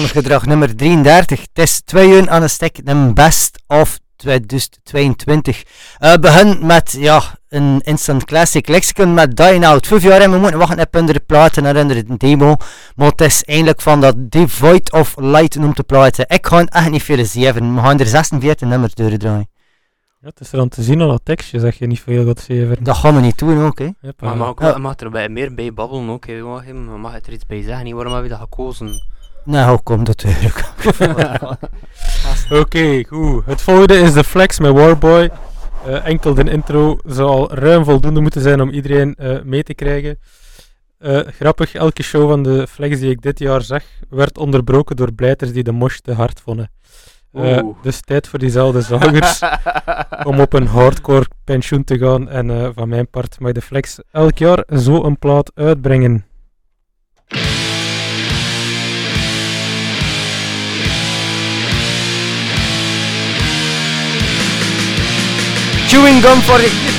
wangedrag nummer 33. Het is 2 uur aan een stek, de best of 2022. Uh, begin met ja, een instant classic lexicon met Dying Out. Vijf jaar en we moeten wachten op andere platen en onder een demo. Maar het is eindelijk van dat Devoid of Light noemt de platen. Ik ga echt niet veel zeven. We gaan er 46 nummers doordraaien. Ja, het is er aan te zien aan dat tekstje, zeg je niet veel gaat zeven. Dat gaan we niet doen ook, hè. Yep, maar mag, ook, ja. mag er bij, meer bij babbelen ook, hè. Mag, mag er iets bij zeggen, waarom heb je dat gekozen? Nou, kom dat natuurlijk. Oké, okay, goed. Het volgende is de Flex met Warboy. Uh, enkel de intro zal ruim voldoende moeten zijn om iedereen uh, mee te krijgen. Uh, grappig, elke show van de Flex die ik dit jaar zag, werd onderbroken door blijters die de mosh te hard vonden. dus tijd voor diezelfde zagers om op een hardcore pensioen te gaan. En van mijn part mag de Flex elk jaar zo een plaat uitbrengen. Chewing gum for it.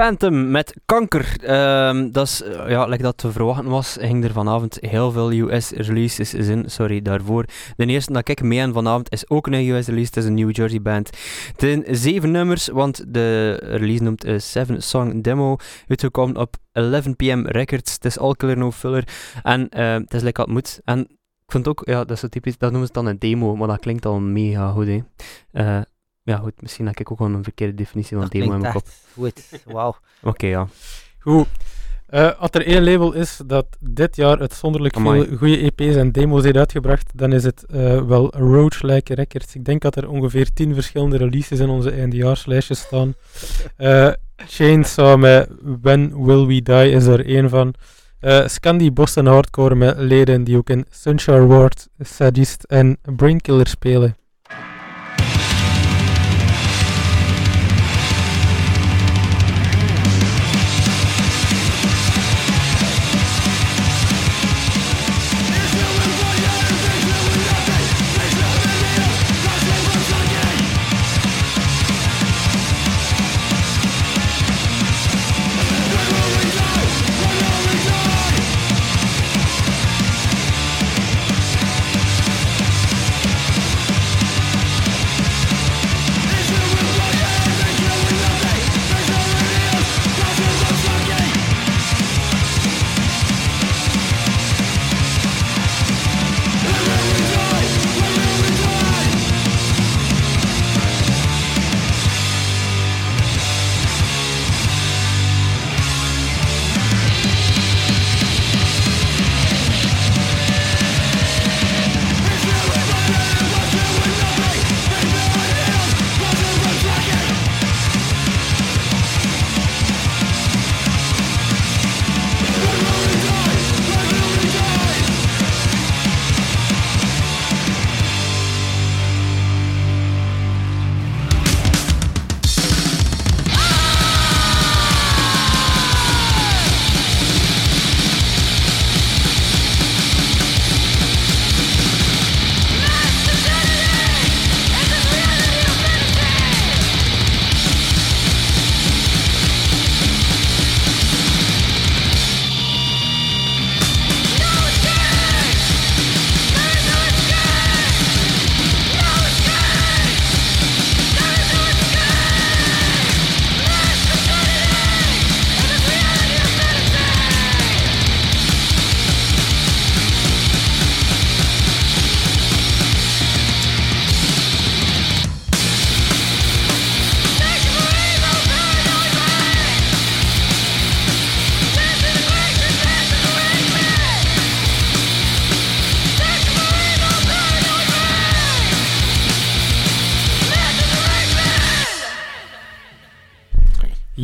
Phantom met kanker. Um, dat is, uh, ja, dat te verwachten was, ging er vanavond heel veel US releases in. Sorry daarvoor. De eerste dat ik mee aan vanavond is ook een US release. Het is een New Jersey band. Het zeven nummers, want de release noemt een Seven Song Demo. Uitgekomen op 11 pm Records. Het is all killer no filler. En uh, het is lekker wat moet. En ik vind ook, ja, dat is zo typisch, dat noemen ze dan een demo, maar dat klinkt al mega goed. Hè. Uh, ja, goed, misschien heb ik ook gewoon een verkeerde definitie van demo in mijn kop. Goed, wauw. Oké, ja. Goed. Uh, als er één label is dat dit jaar uitzonderlijk Amai. veel goede EP's en demo's heeft uitgebracht, dan is het uh, wel Roach-like Records. Ik denk dat er ongeveer tien verschillende releases in onze eindejaarslijstjes staan. Uh, Chainsaw met When Will We Die is er één van. Uh, Scandi Boston Hardcore met leden die ook in Sunshine Ward, Sadist en Brainkiller spelen.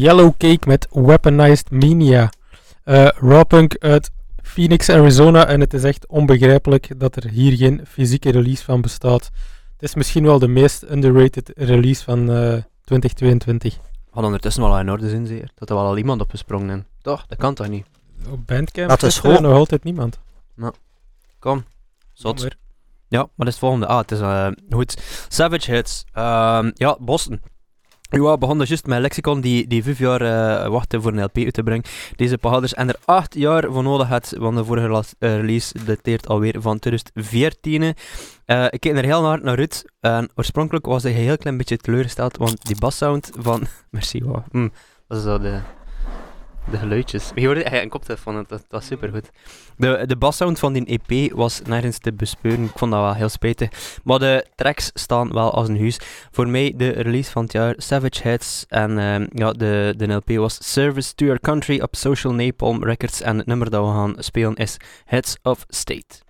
Yellow Cake met Weaponized Mania. Uh, raw punk uit Phoenix, Arizona. En het is echt onbegrijpelijk dat er hier geen fysieke release van bestaat. Het is misschien wel de meest underrated release van uh, 2022. Had ondertussen wel in orde zijn, zeer. Dat er wel al iemand opgesprongen is. Toch? Dat kan toch niet? Op Bandcamp dat is er nog altijd niemand. Nou, kom. Zot. Ja, maar dat is het volgende. Ah, het is uh, goed. Savage Hits. Uh, ja, Boston. Ja, begon dus juist met Lexicon die, die vijf jaar uh, wachtte voor een LP uit te brengen. Deze pagaders en er acht jaar voor nodig had, want de vorige uh, release dateert alweer van 2014. Uh, eh, ik keek er heel naar, naar uit en oorspronkelijk was hij een heel klein beetje teleurgesteld, want die bassound van... Merci, wow. Mm, dat is zo de de geluidjes. Je hoorde hij een koptelefoon, dat, dat was supergoed. De, de bassound van die EP was nergens te bespeuren. Ik vond dat wel heel spijtig. Maar de tracks staan wel als een huis. Voor mij de release van het jaar Savage Heads. En uh, ja, de, de LP was Service to Your Country op Social Napalm Records. En het nummer dat we gaan spelen is Heads of State.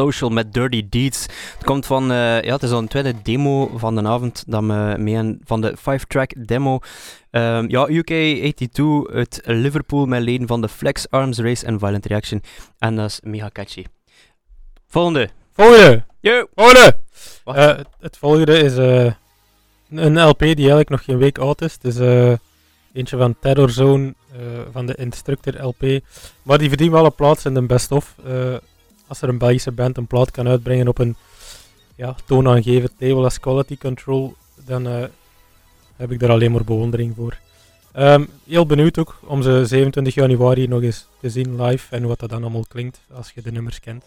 Social met Dirty Deeds. Het komt van, uh, ja, het is al een tweede demo van de avond dat we mee van de 5-track demo. Um, ja, UK82 uit Liverpool met leden van de Flex Arms Race en Violent Reaction. En dat is mega catchy. Volgende. Volgende. Yo. Volgende. Uh, het volgende is uh, een LP die eigenlijk nog geen week oud is. Het is eentje van Terror Zone van de Instructor LP. Maar die verdient wel een plaats in de best-of als er een Belgische band een plaat kan uitbrengen op een ja, toonaangevend label als Quality Control, dan uh, heb ik daar alleen maar bewondering voor. Ehm, heel benieuwd ook om ze 27 januari nog eens te zien live en wat dat dan allemaal klinkt als je de nummers kent.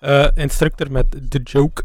Uh, instructor met The Joke.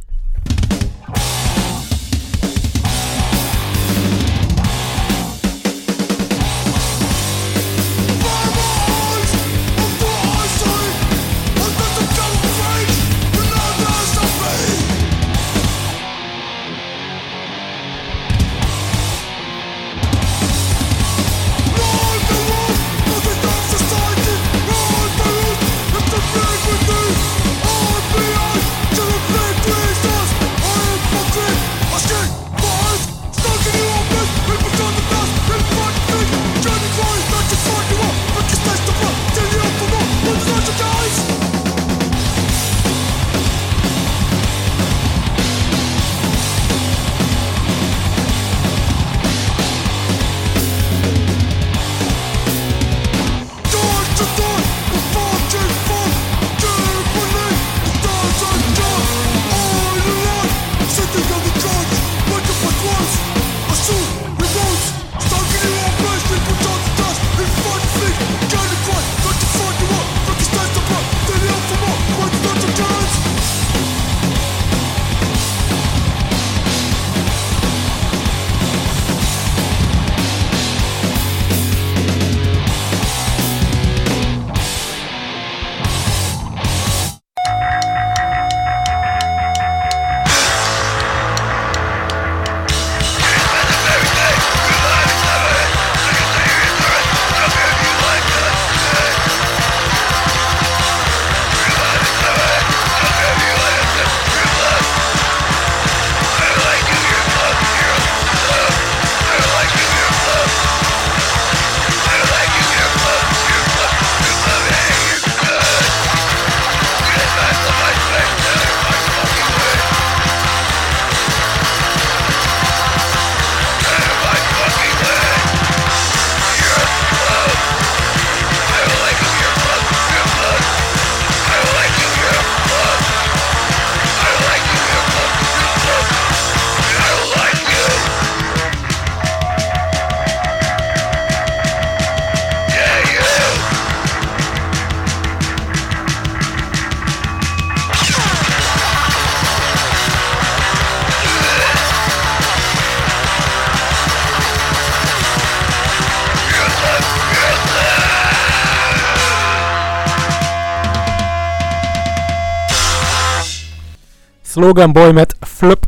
Slogan Boy met Flup.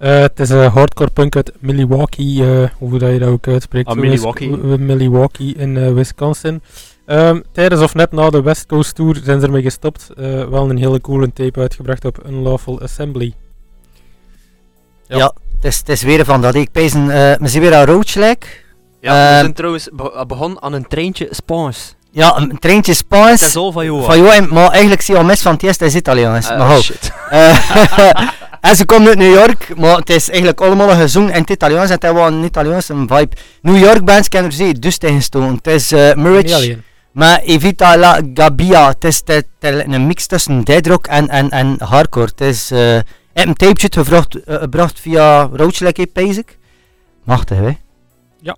Uh, het is een hardcore punk uit Milwaukee, uh, hoe dat je dat ook uitspreekt. Ah, Milwaukee. Milwaukee in uh, Wisconsin. Um, tijdens of net na de West Coast Tour zijn ze ermee gestopt. wel een hele coole tape uitgebracht op Unlawful Assembly. Ja, ja het, is, het is weer van dat. Ik pees een, we zien weer aan Roachlike. Ja, we ehm, zijn trouwens begonnen aan een treintje Spaans. Ja, een treintje Spaans. Dat is al van jou. Van jou, maar eigenlijk zie je al mis van het eerste is Italiaans. Uh, maar shit. Uh, en ze komt uit New York, maar het is eigenlijk allemaal gezongen in het Italiaans en het heeft wel een Italiaanse vibe. New York bands kennen ze dus tegenstoten. Het is uh, Mirage maar Evita la Gabbia. Het is een mix tussen deadrock en, en, en hardcore. Het is uh, een tapeje gebracht, uh, gebracht via Roachlike, basic. Machtig, hè? Ja.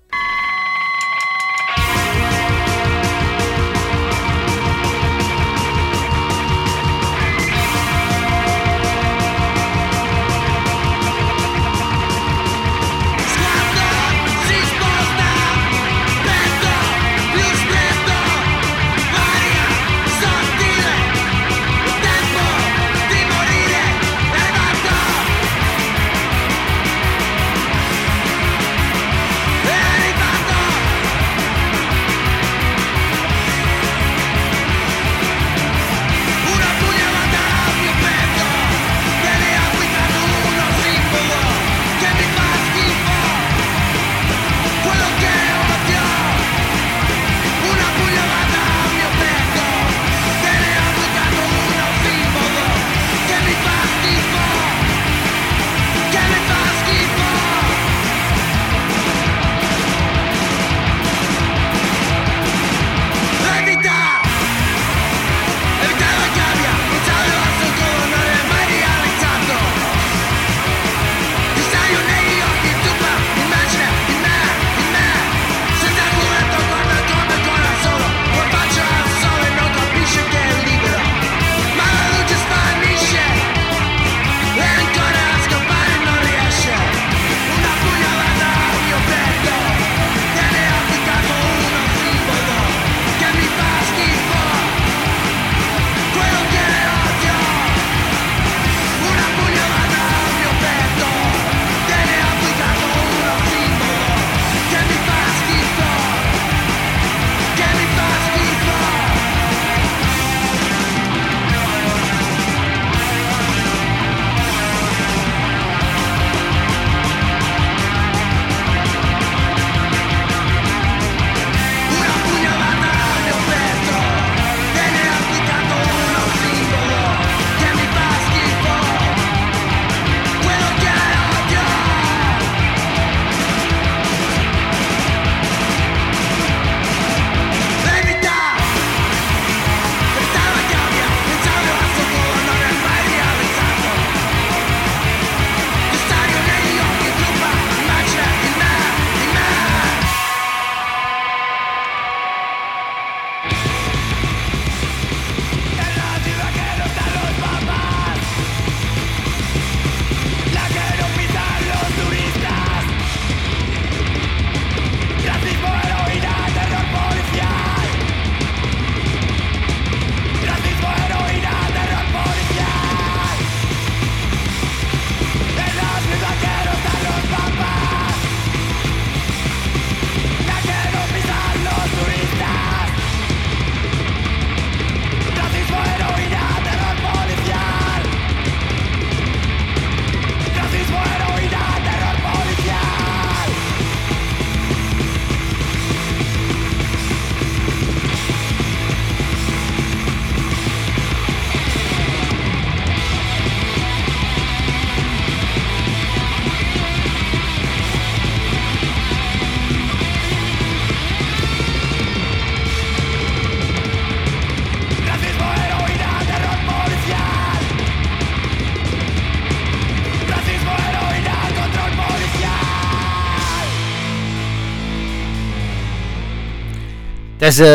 Is, eh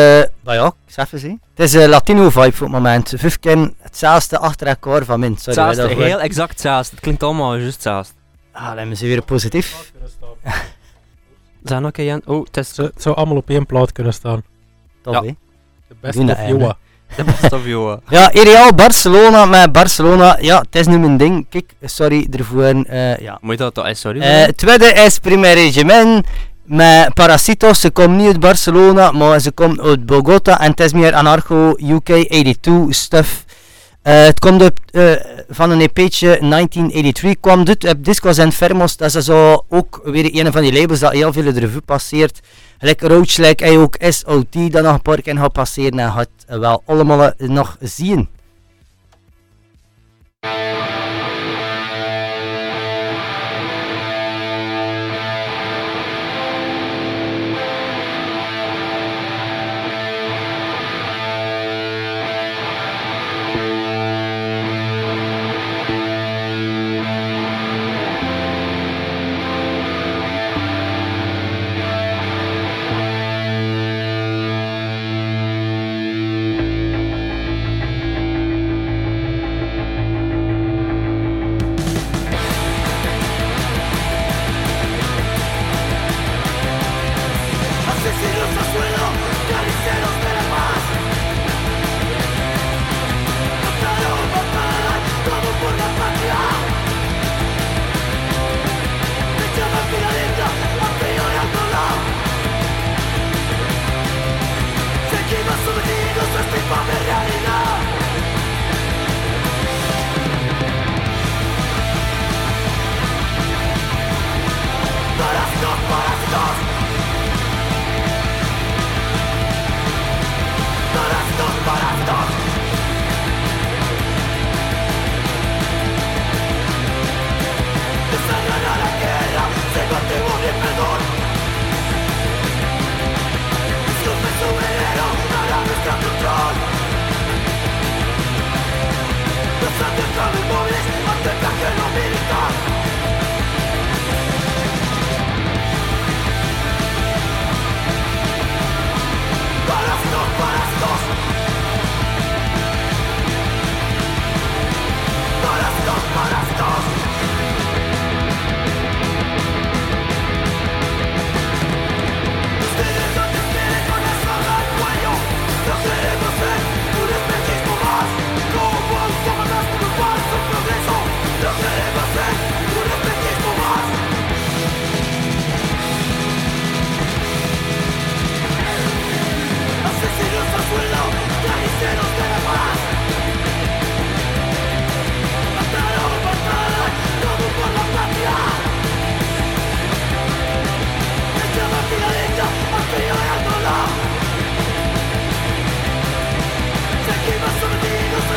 nou ja, ik zeg even zien. Het is een Latino vibe voor het moment. Vijf keer hetzelfde achter elkaar van min. Sorry, Hetzelfde, heel exact hetzelfde. Het klinkt allemaal juist hetzelfde. Ah, laat me ze weer positief. Zijn ook? Oh, het is Zo- Het zou allemaal op één plaat kunnen staan. Top, Ja. De beste Doen of. Joa. de beste of Joa. Ja, Real Barcelona met Barcelona. Ja, het is nu mijn ding. Kijk, sorry ervoor. eh ja. Moet je dat toch? eh, Sorry. Eh, het tweede is Primer Regiment met Parasitos. Ze komt niet uit Barcelona, maar ze komt uit Bogota. En het is meer anarcho UK 82 stuff. Eh, het komt op, eh, van een EP'tje 1983. Kwam dit op Discos Enfermos. Dat is zo ook weer een van die labels dat heel veel de revue passeert. Lekker Roach, like hij ook SOT dat nog een paar keer gaat passeren. En gaat wel allemaal nog zien. stars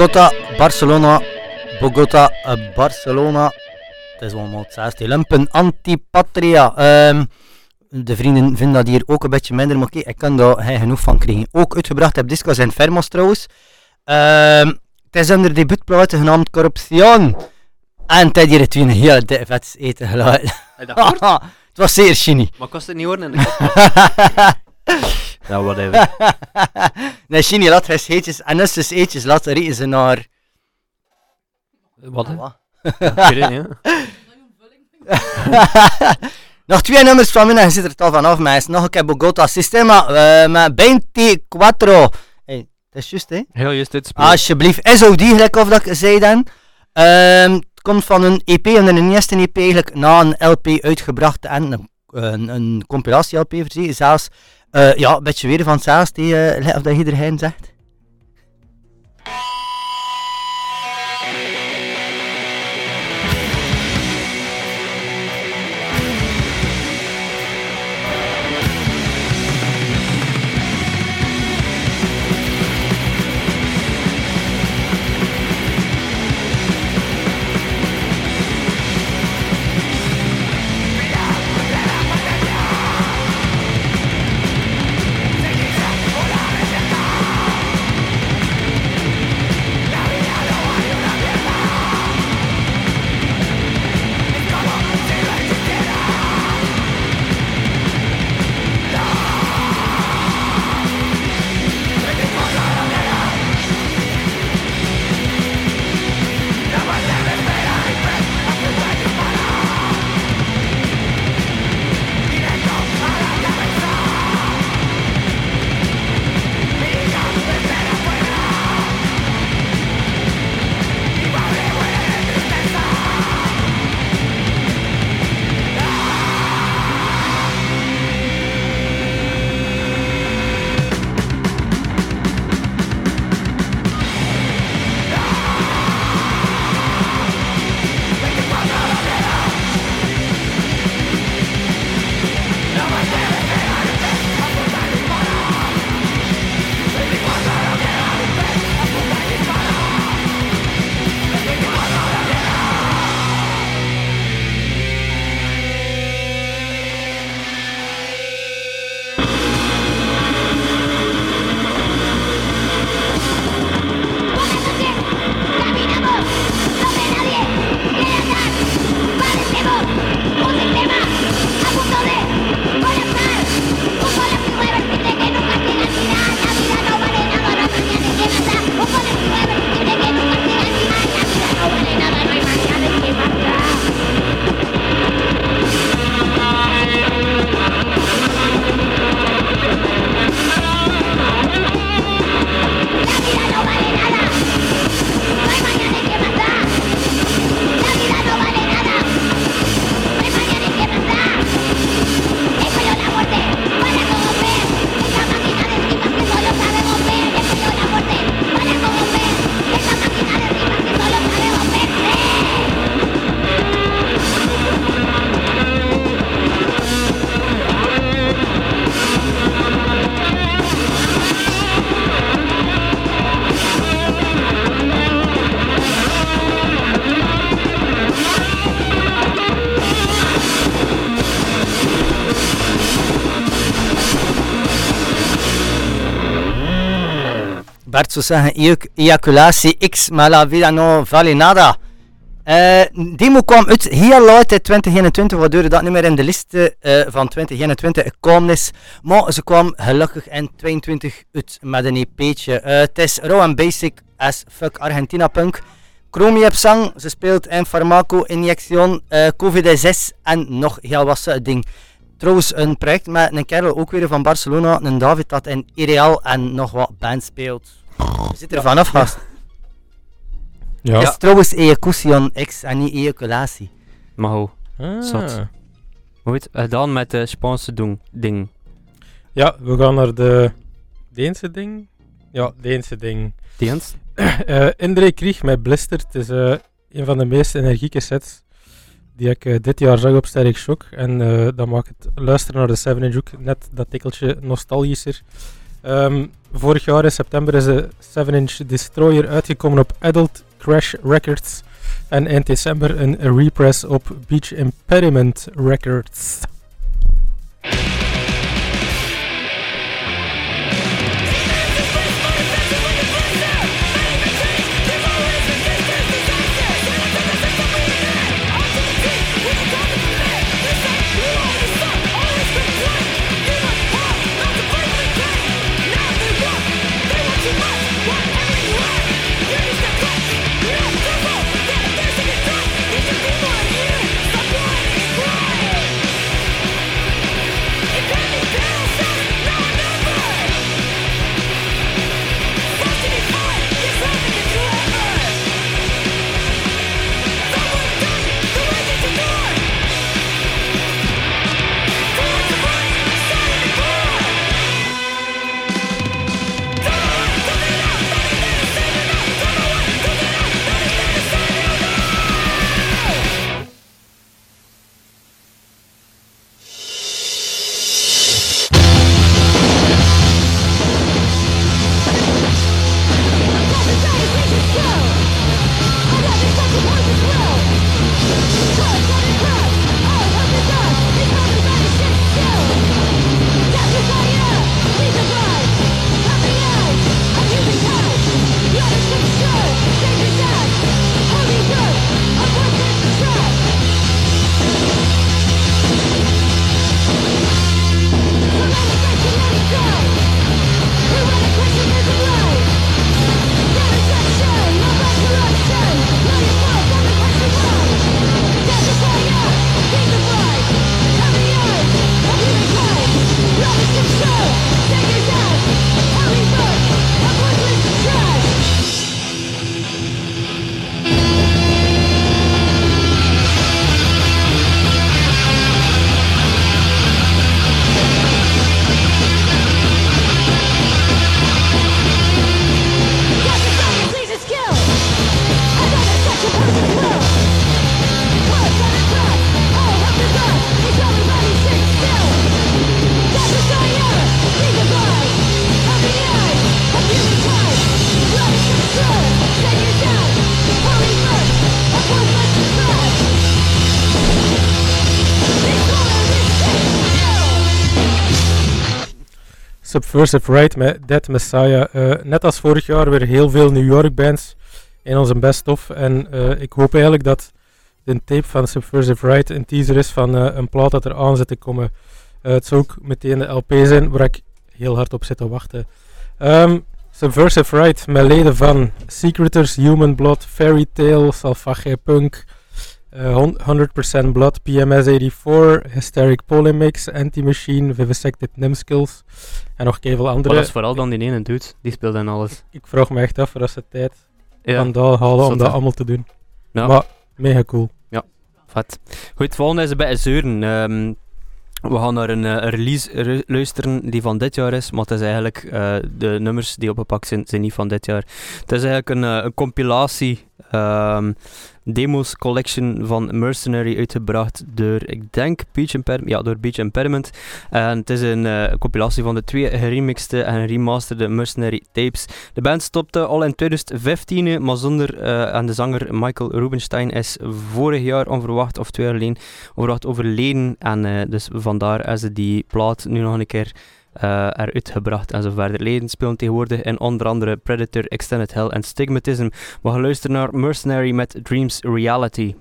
Bogota, Barcelona, Bogota, uh, Barcelona. Het is allemaal hetzelfde. Limpen, Antipatria. Um, de vrienden vinden dat hier ook een beetje minder, maar oké, ik kan daar genoeg van krijgen. Ook uitgebracht heb Discos en Fermos trouwens. Um, het is onder debuutplaat genaamd Corruption. En het hier het een heel vet eten geluid. het was zeer shiny. Maar kost het niet horen in de Ja, whatever. nee, shiny laat hij eetjes en als ze eetjes laat, rieten ze naar... Wat? Wat? Ja, Nog twee nummers van mij, je zit er toch vanaf, meisjes. Nog een keer Bogota Sistema uh, met 24. Hey, dat is juist, hè? Heel juist, dit Alsjeblieft. SOD, gelijk of dat ik zei dan. Um, het komt van een EP en een eerste EP eigenlijk na een LP uitgebracht en een, een, een compilatie-LP. Zelfs, uh, ja, een beetje weer van die, uh, of dat iedereen zegt. Bert zou zeggen ejaculatie X, maar la vida no vale nada. Uh, demo kwam uit heel laat in 2021, waardoor dat niet meer in de liste uh, van 2021 gekomen is. Maar ze kwam gelukkig in 2022 uit met een EP'tje. Uh, het is raw and basic as fuck Argentina punk. Chromie heb zang, ze speelt in Farmaco, Injection, uh, Covid-6 en nog heel wat ding. Trouwens, een project met een kerel ook weer van Barcelona, een David dat in Ireal en nog wat band speelt. We zitten er vanaf, gast. Ja. Het is trouwens ejacution X en niet ejaculatie. Maar hoe? Ah. Zot. Hoe heet gedaan met de Spaanse doen, ding. Ja, we gaan naar de Deense ding. Ja, Deense ding. Deens? Uh, Indre Krieg met Blister. Het is uh, een van de meest energieke sets die ik uh, dit jaar zag op Sterk Shock. En uh, dat maakt het luisteren naar de 7 inch ook net dat tikkeltje nostalgischer. Ehm, vorig jaar in september is de 7-inch Destroyer uitgekomen op Adult Crash Records. En eind december een repress op Beach Impediment Records. Subversive Right met Dead Messiah. Uh, net als vorig jaar weer heel veel New York bands in onze best-of. En uh, ik hoop eigenlijk dat de tape van Subversive Right een teaser is van uh, een plaat dat er aan zit te komen. het zou ook meteen de LP zijn waar ik heel hard op zit te wachten. Um, Subversive Right met leden van Secreters, Human Blood, Fairy Tale, Salvaje Punk, uh, 100% Blood, PMS 84, Hysteric Polymix, Anti-Machine, Vivisected Nimskills en nog veel andere. Maar dat is vooral dan die ene doet, die speelt en alles. Ik, vraag me echt af of ze tijd ja. vandaan halen om dat allemaal te doen. Ja. Maar mega cool. Ja, vet. Goed, volgende is een beetje zeuren. Um, we gaan naar een, uh, release luisteren die van dit jaar is, maar het is eigenlijk uh, de nummers die opgepakt zijn, zijn niet van dit jaar. Het is eigenlijk een, uh, een compilatie um, demos collection van Mercenary uitgebracht door, ik denk, Beach Impairment. Ja, door Beach Impairment. En het is een uh, compilatie van de twee geremixte en remasterde Mercenary tapes. De band stopte al in 2015, maar zonder, uh, en de zanger Michael Rubenstein is vorig jaar onverwacht, of twee jaar alleen, onverwacht overleden. En uh, dus vandaar is ze die plaat nu nog een keer eruit gebracht en zo verder. Leden spelen tegenwoordig in onder andere Predator, Extended Hell en Stigmatism. We gaan luisteren naar Mercenary met Dreams Reality.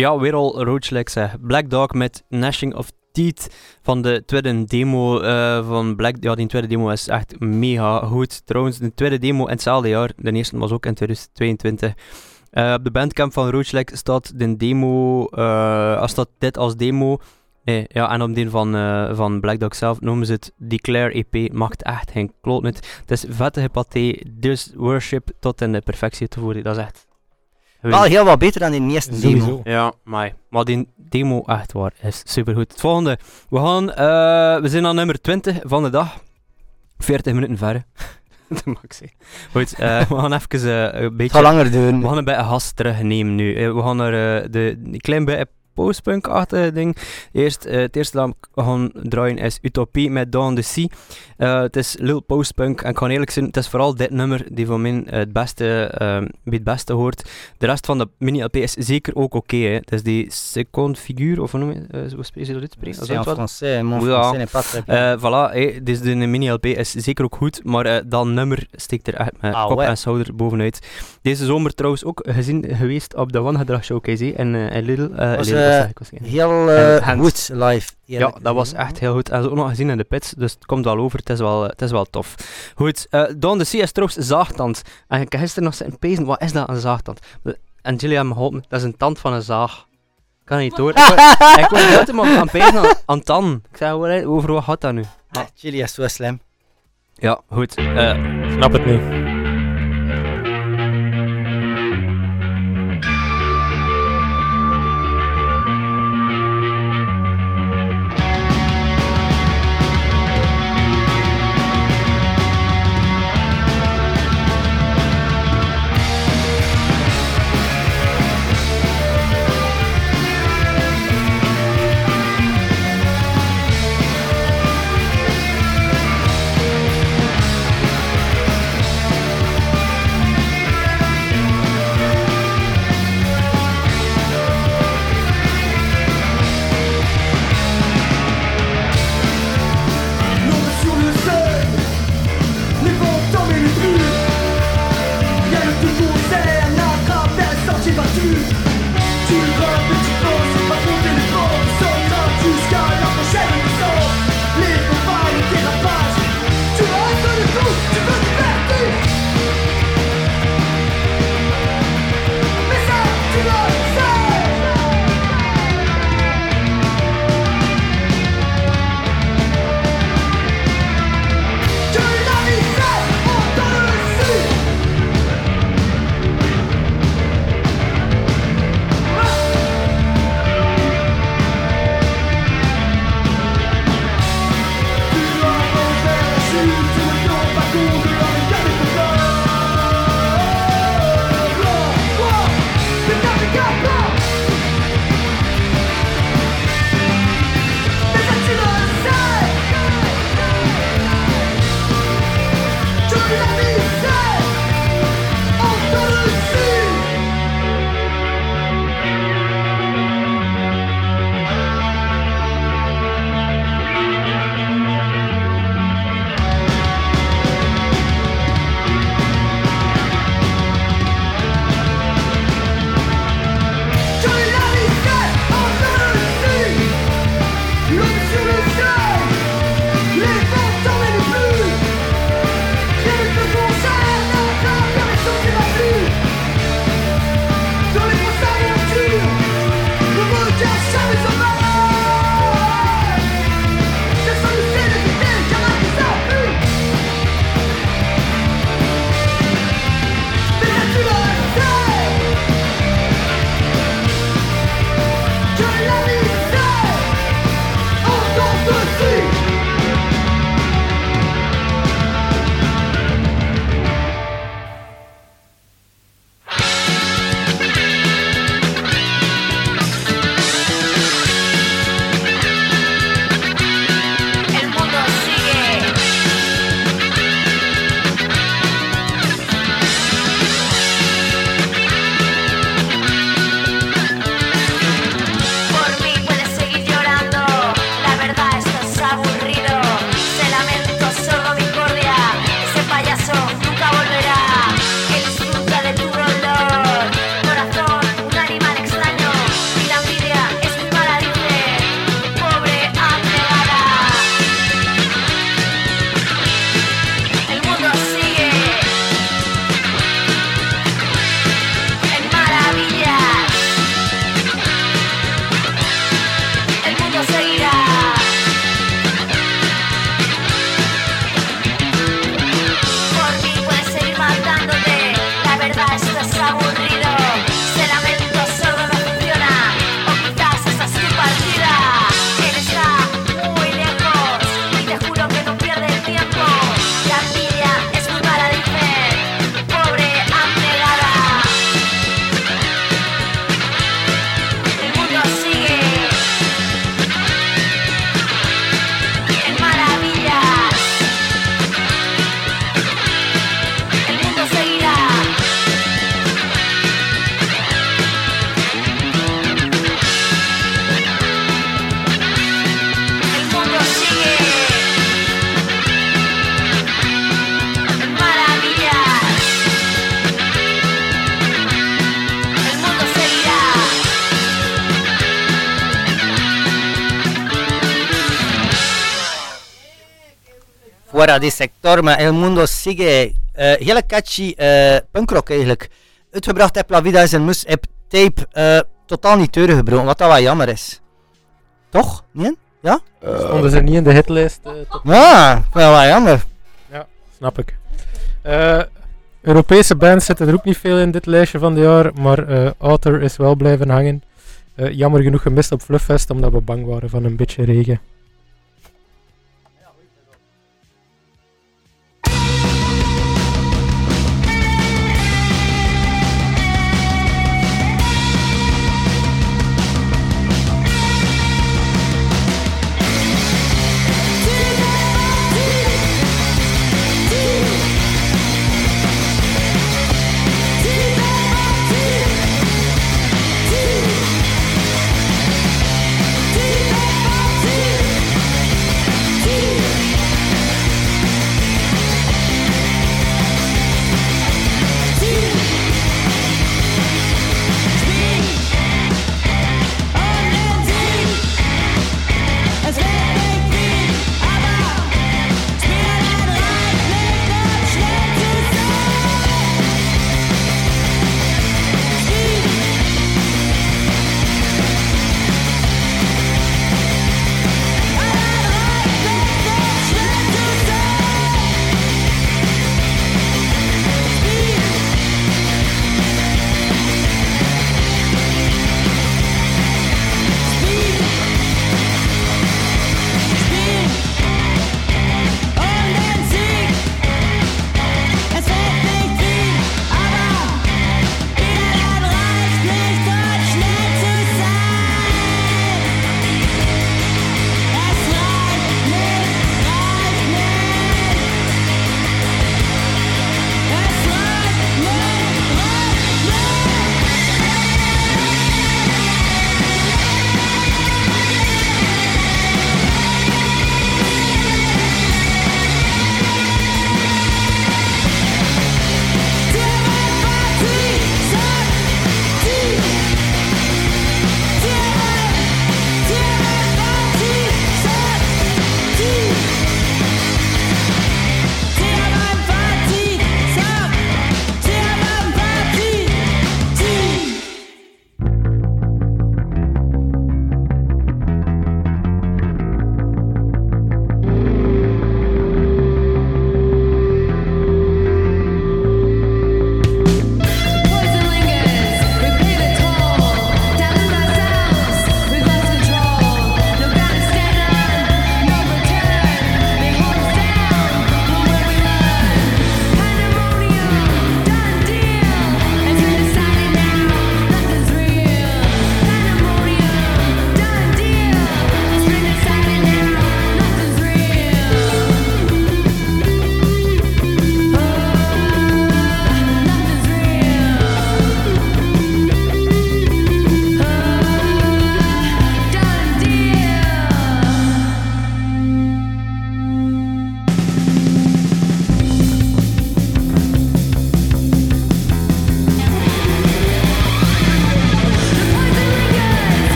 Ja, weer al Roach, zeg. Black Dog met Gnashing of Teeth van de tweede demo uh, van Black... Ja, die tweede demo is echt mega goed. Trouwens, de tweede demo in hetzelfde jaar. De eerste was ook in 2022. Uh, op de bandcamp van Roachlek staat de demo... Uh, staat dit als demo... Ja, en op die van, van Black Dog zelf noemen ze het Declare EP. Maakt echt geen kloot. Het is vette paté, dus worship tot in de perfectie te voeren. Dat is echt wel heel wat beter dan die eerste demo. Ja, maar, maar die demo echt waar is supergoed. Het volgende. We, gaan, uh, we zijn aan nummer 20 van de dag. 40 minuten ver. dat mag ik zeggen. Goed, uh, we gaan even uh, een beetje... Ga langer doen. We gaan een beetje gas terugnemen nu. we gaan naar de, een klein beetje postpunk-achtige ding. Eerst, uh, het eerste dat we gaan draaien is Utopie met Dawn the Sea. Uh, het is Lil Postpunk en ik kan eerlijk zijn, het is vooral dit nummer die voor mij het beste, uh, het beste hoort. De rest van de mini-LP is zeker ook oké. Okay, het is die second figuur, of hoe noem je, uh, hoe je dat uitspreken? C'est en français, mon français n'est pas très bien. voilà, hey, dus de mini-LP is zeker ook goed, maar dat nummer steekt er echt met ah, kop ouais. en schouder bovenuit. Deze zomer trouwens ook gezien geweest op de One Gedrag Showcase in, in Lidl. Heel uh, goed live. Ja, dat was echt heel goed. En ze ook nog gezien in de pits, dus het komt wel over. Het is wel, het is wel tof. Goed, uh, Don de is trouwens zaagtand. En ik heb gisteren nog zitten pezen, wat is dat, een zaagtand? En Julia me geholpen, dat is een tand van een zaag. Kan niet hoor. ik word helemaal aan pezen aan, aan tan. Ik zei, over wat gaat dat nu? Ah. Julia is zo slim. Ja, goed. Uh, Snap het niet. Fuera de sector, maar El Mundo Sigue. Uh, hele catchy uh, punkrock eigenlijk. Uitgebracht heb La Vida is een mus, heb tape uh, totaal niet teuren gebroken, wat dat wel jammer is. Toch? Nee? Ja? Stonden ze niet in de hitlijst? Uh, ja, wel wel jammer. Ja, snap ik. Europese bands zitten er ook niet veel in dit lijstje van het jaar, maar uh, Outer is wel blijven hangen. Uh, jammer genoeg gemist op Flufffest, omdat we bang waren van een beetje regen.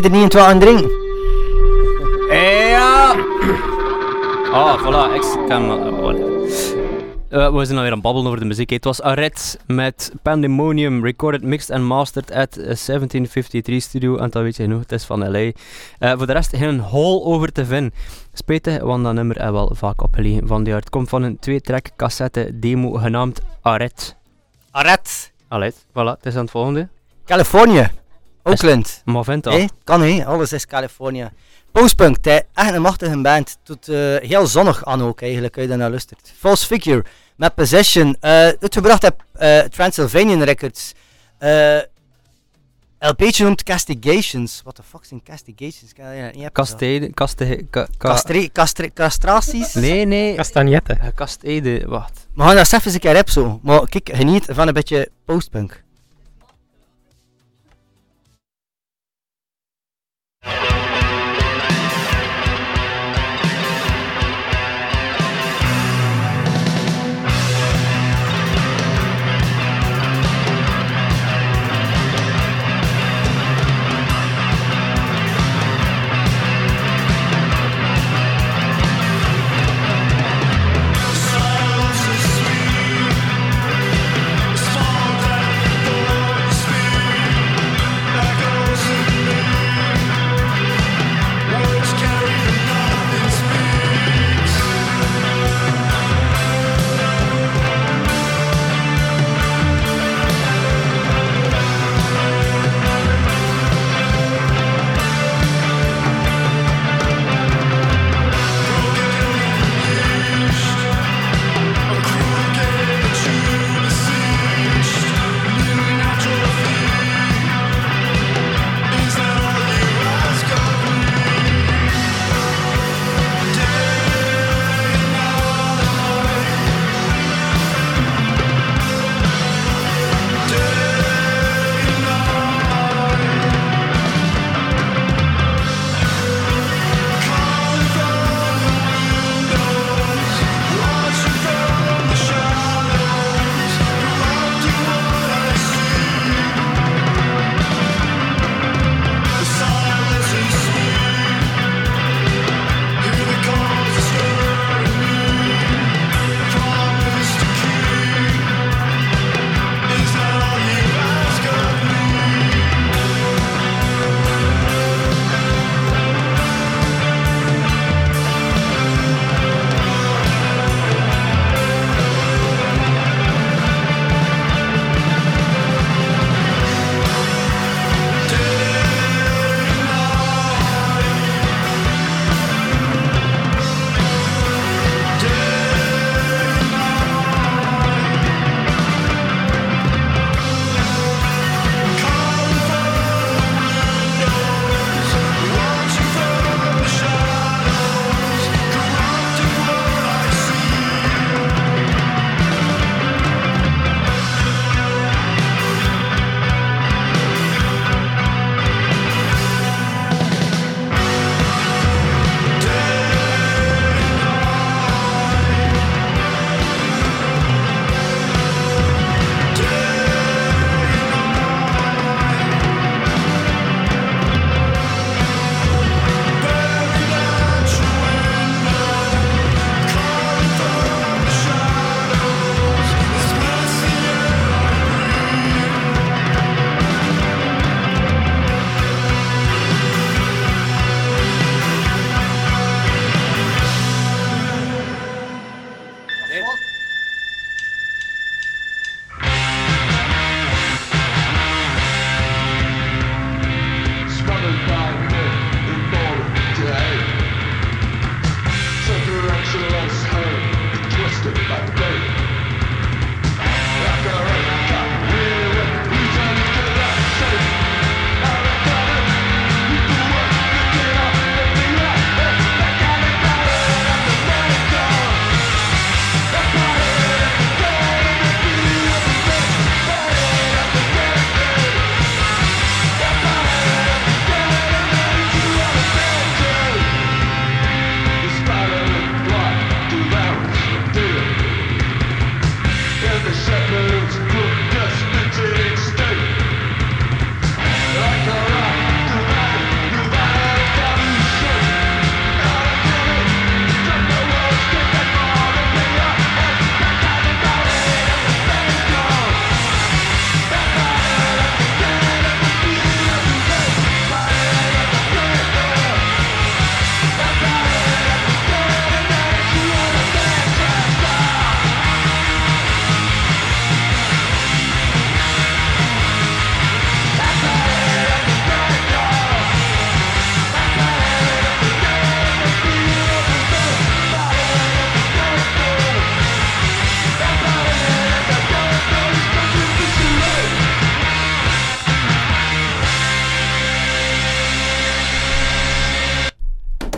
Je er niet in het aan drinken? Ja! Ah, voilà, ik kan... Uh, we zijn alweer aan het babbelen over de muziek. Het was Arret met Pandemonium, recorded, mixed and mastered at 1753 Studio. En dat weet je genoeg, het is van LA. Uh, voor de rest geen hol over te vinden. Spijtig, want dat nummer is wel vaak opgelegen van die Het komt van een twee-track cassette demo genaamd Arret. Arret. Alright, voilà, het is aan het volgende. Californië. Oakland. Hey, kan hé, alles is Californië. Postpunk, echt een machtige band. Doet uh, heel zonnig aan ook eigenlijk, als je naar luistert. False Figure, met Possession. Uh, het gebracht heb uh, Transylvanian Records. Uh, LP'tje noemt Castigations. What the fuck zijn Castigations? Castraties? Nee, nee. Castagnette. Kastede, wacht. We gaan dat even een keer op zo. Maar kijk, geniet van een beetje postpunk.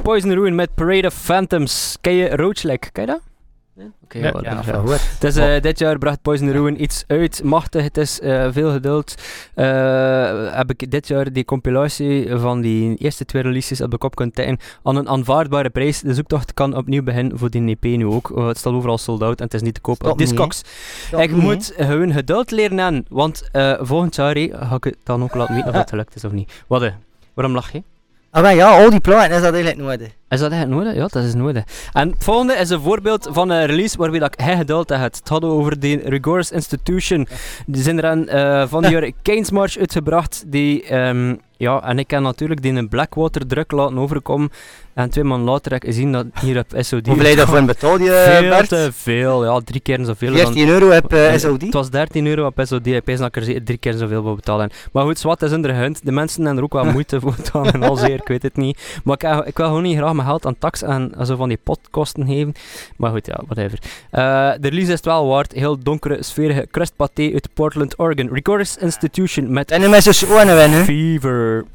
Poison Ruin met Parade of Phantoms. Ken je Roachlek? Ken je dat? Oké, Ja, wel, Ja, dat- is, eh, dit jaar bracht Poison Ruin iets uit. Machtig, het is eh, veel geduld. Eh, heb ik dit jaar die compilatie van die eerste twee releases heb ik op kunnen tikken aan een aanvaardbare prijs. De zoektocht kan opnieuw beginnen voor die EP nu ook. Het staat overal sold out en het is niet te koop op Discogs. Ik niet, moet gewoon geduld leren aan, want eh, volgend jaar ga ik het dan ook laten weten of het gelukt is of niet. Wat? Waarom lach je? Ah, maar ja, al die platen is dat eigenlijk nodig. Is dat echt nodig? Ja, dat is nodig. En het volgende is een voorbeeld van een release waarbij dat ik geduld heb. Het had over de Rigorous Institution. Die zijn er aan eh, van die jaar Keynes March uitgebracht. Die, ehm, ja, en ik heb natuurlijk die in Blackwater druk laten overkomen. En twee maanden later heb ik gezien dat hier op SOD... Hoeveel heb je daarvoor betaald, je Veel Bert? te veel, ja, drie keer zoveel. dan- 14 euro heb eh, Eh, SOD. Het was 13 euro op SOD. Ik pees dat ik er drie keer zoveel voor betalen. Maar goed, zwart is in de hunt. De mensen hebben er ook wel moeite voor gedaan en al zeer, ik weet het niet. Maar ik, ik wil gewoon niet graag mijn geld aan tax en zo van die potkosten geven. Maar goed, ja, whatever. Eh de release is het wel waard. Heel donkere, sferige crustpaté uit Portland, Oregon. Records Institution met En z'n oren winnen. Fever. Later.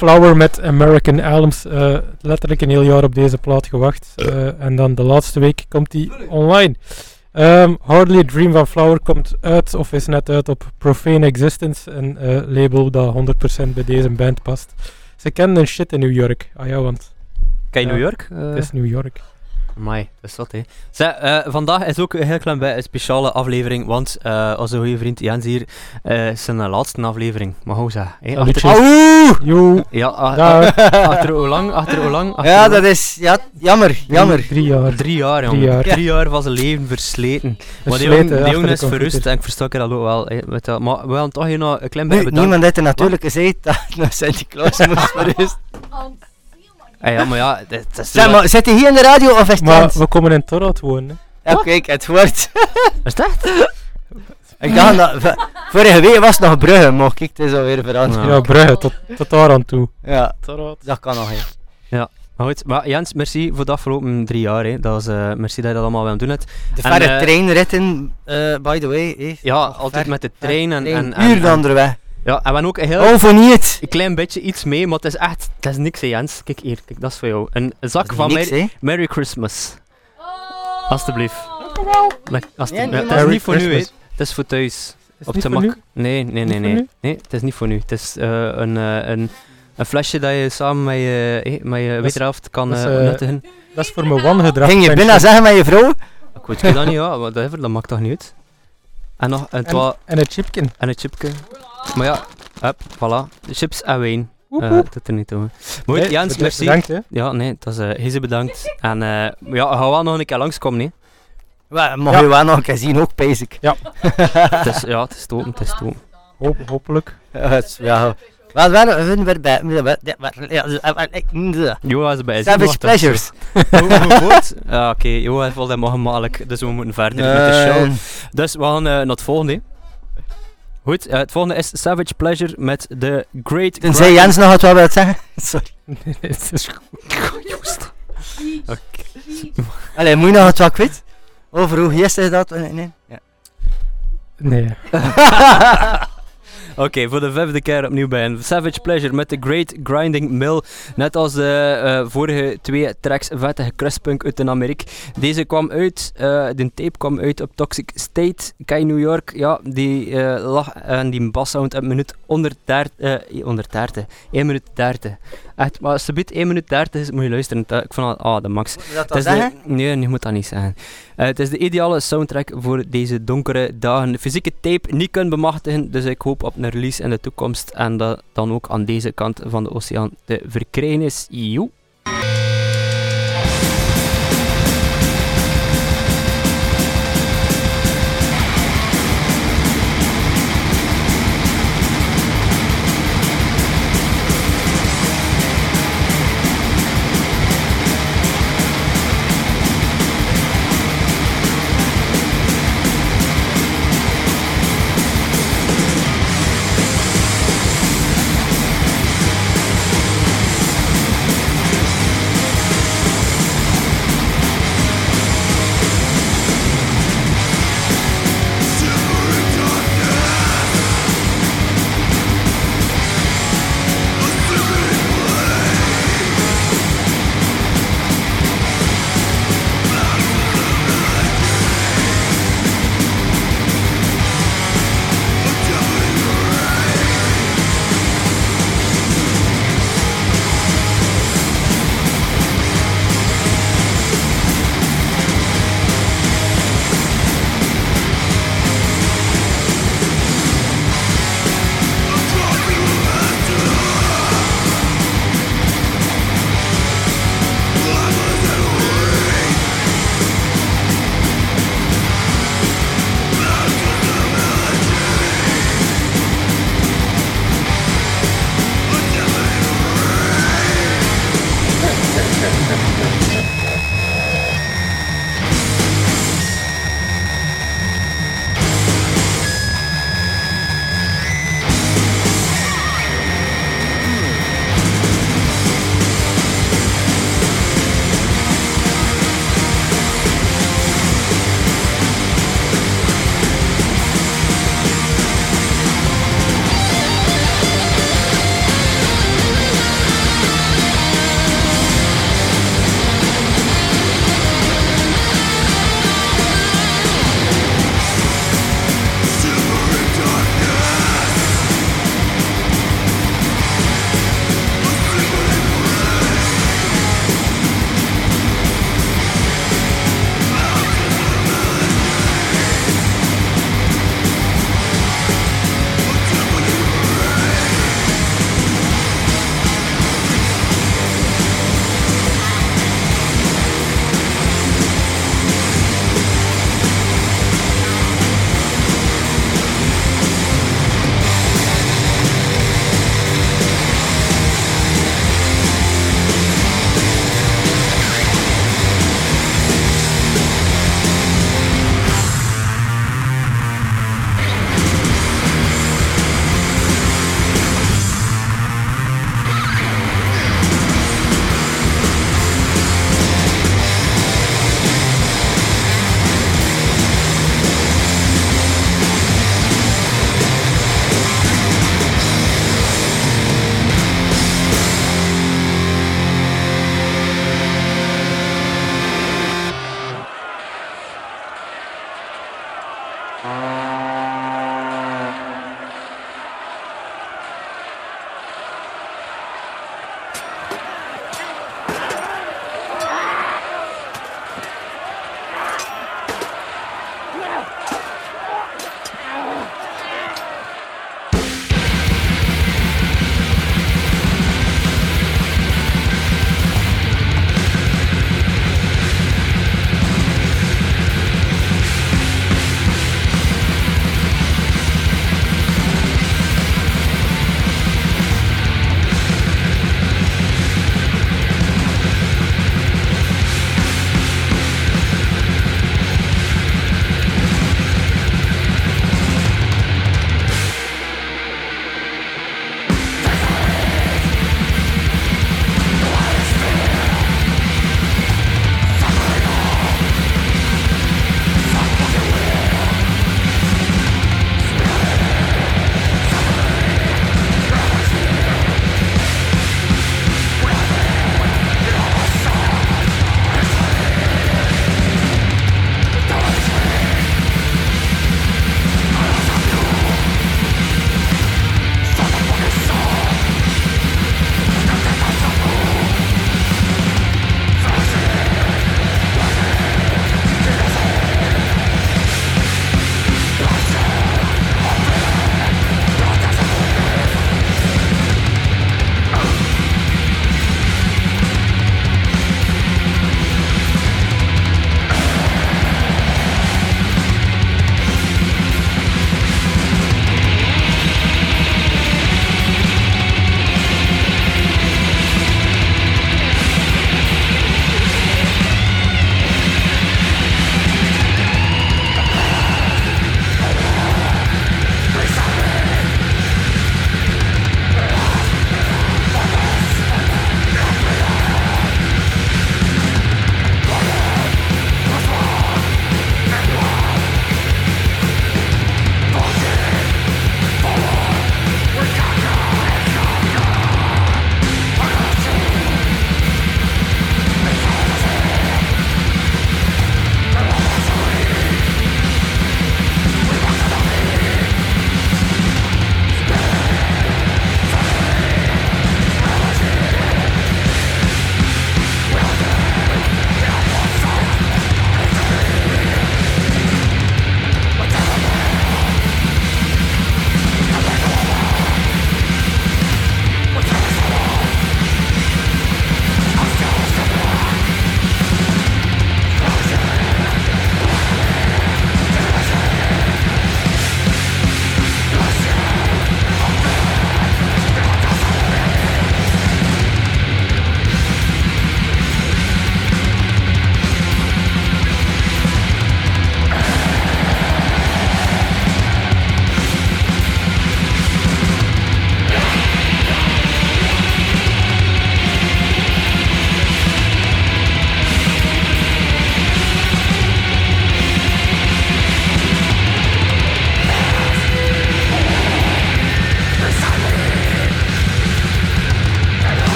Flower met American Alms. Eh, letterlijk een heel jaar op deze plaat gewacht. Eh, en dan de laatste week komt die online. Um, Hardly Dream van Flower komt uit, of is net uit, op Profane Existence. Een eh, label dat 100% bij deze band past. Ze kennen een shit in New York. Ah ja, want... Ken je New York? het is New York. Amai, dat is wat, hè. Zeg, eh, vandaag is ook een heel klein bij een speciale aflevering, want eh, onze goede vriend Jens hier eh, is zijn laatste aflevering. Mag ik ook zeggen. hè. Salutjes. Achter, Auw! Yo, ja, achter hoe lang? Achter hoe lang? Achter Ja, hoe dat is... Ja, jammer, jammer. Drie jaar. Drie jaar, jongen. Drie jaar. Drie jaar van zijn leven versleten. Maar die Versleten jongen, die jongen de is verrust en ik versta dat ook wel. hè, met dat. Maar we gaan toch hier nog een klein beetje bedanken. niemand heeft er natuurlijk gezegd dat naar Sint-Niklaas moest verrust. Ah, ja, maar ja, dat, dat is... Zeg maar, zit hij hier in de radio of is het Maar we komen in Torhout wonen. hè. Ja, kijk, het wordt. Is dat echt? Ik dacht dat... v- Vorige week was het nog Brugge, maar kijk, het is alweer veranderd. Ja. Ja, Brugge, tot, tot daar aan toe. Ja, Torhout. dat kan nog, hè. Maar goed, maar Jens, merci voor de afgelopen drie jaar. Hè. Dat is, eh, merci dat je dat allemaal willen doen hebt. De En, verre eh, treinritten, eh, by the way. hè. Ja, altijd ver- met de ver- trein en... en, en, Uur en- de andere weg. Ja, en we hebben ook een heel Oh, voor niet. een klein beetje iets mee, maar het is echt... Het is niks, hè, Jens. Kijk hier, kijk, dat is voor jou. Een zak van niks, Merry, Christmas. Alsjeblieft. Lek- alsjeblieft. Nee, Ja, nee, het is niet voor nu, hè. Het is voor thuis. Is Op niet de voor mak. nu? Nee, nee, nee, nee. Nee, het is niet voor nu. Het is eh, een, eh, een, een flesje dat je samen met je, eh, met je wederhelft kan dat eh, eh, nuttigen. Dat is voor mijn wangedrag. Ging je binnen zeggen met je vrouw? Ik weet het dan niet, ja, maar dat, dat maakt toch niet uit. En nog een, twa- En een chipkin. en een chipje. Maar ja, hup, voilà. De chips en wijn. Eh woep. dat er niet toe. Mooi, Nee, Jens, bedankt, merci. Bedankt, hè. Ja, nee, dat is uh, bedankt. En eh ja, ga wel nog een keer langskomen, nee. Wel, Mag Ja. je wel nog een keer zien, ook basic. het is, ja, het is topen, het is topen. Hoop, hopelijk. Ja, is- wel, hun weer bij. ja, ja, Joa is bij. Savage Pleasures. Goed? Ja, oké, Joa heeft wel dat mag gemakkelijk, dus we moeten verder met de show. Eh, Dus we gaan eh, naar het volgende. Goed, eh, het volgende is Savage Pleasure met de Great Tenzij Jens nog wat wil zeggen. Sorry. Nee, het is goed. Allee, moet je nog wat wat kwijt? Over hoe gisteren dat? Nee, nee. Ja. Nee. Oké, voor de vijfde keer opnieuw bij een Savage Pleasure met de Great Grinding Mill. Net als de eh, vorige twee tracks vettige crustpunk uit de Amerika. Deze kwam uit, eh, de tape kwam uit op Toxic State, Kai New York. Ja, die eh, lag en die bassound een minuut onder 30, onder 30, 1 minuut 30. Echt, maar als het biedt 1 minuut 30 is, moet je luisteren. Ik vond dat, ah, de max. Moet je dat dan de, nee, je moet dat niet zeggen. Eh, het is de ideale soundtrack voor deze donkere dagen. De fysieke tape niet kunnen bemachtigen, dus ik hoop op een release in de toekomst en dat dan ook aan deze kant van de oceaan te verkrijgen is. Joe.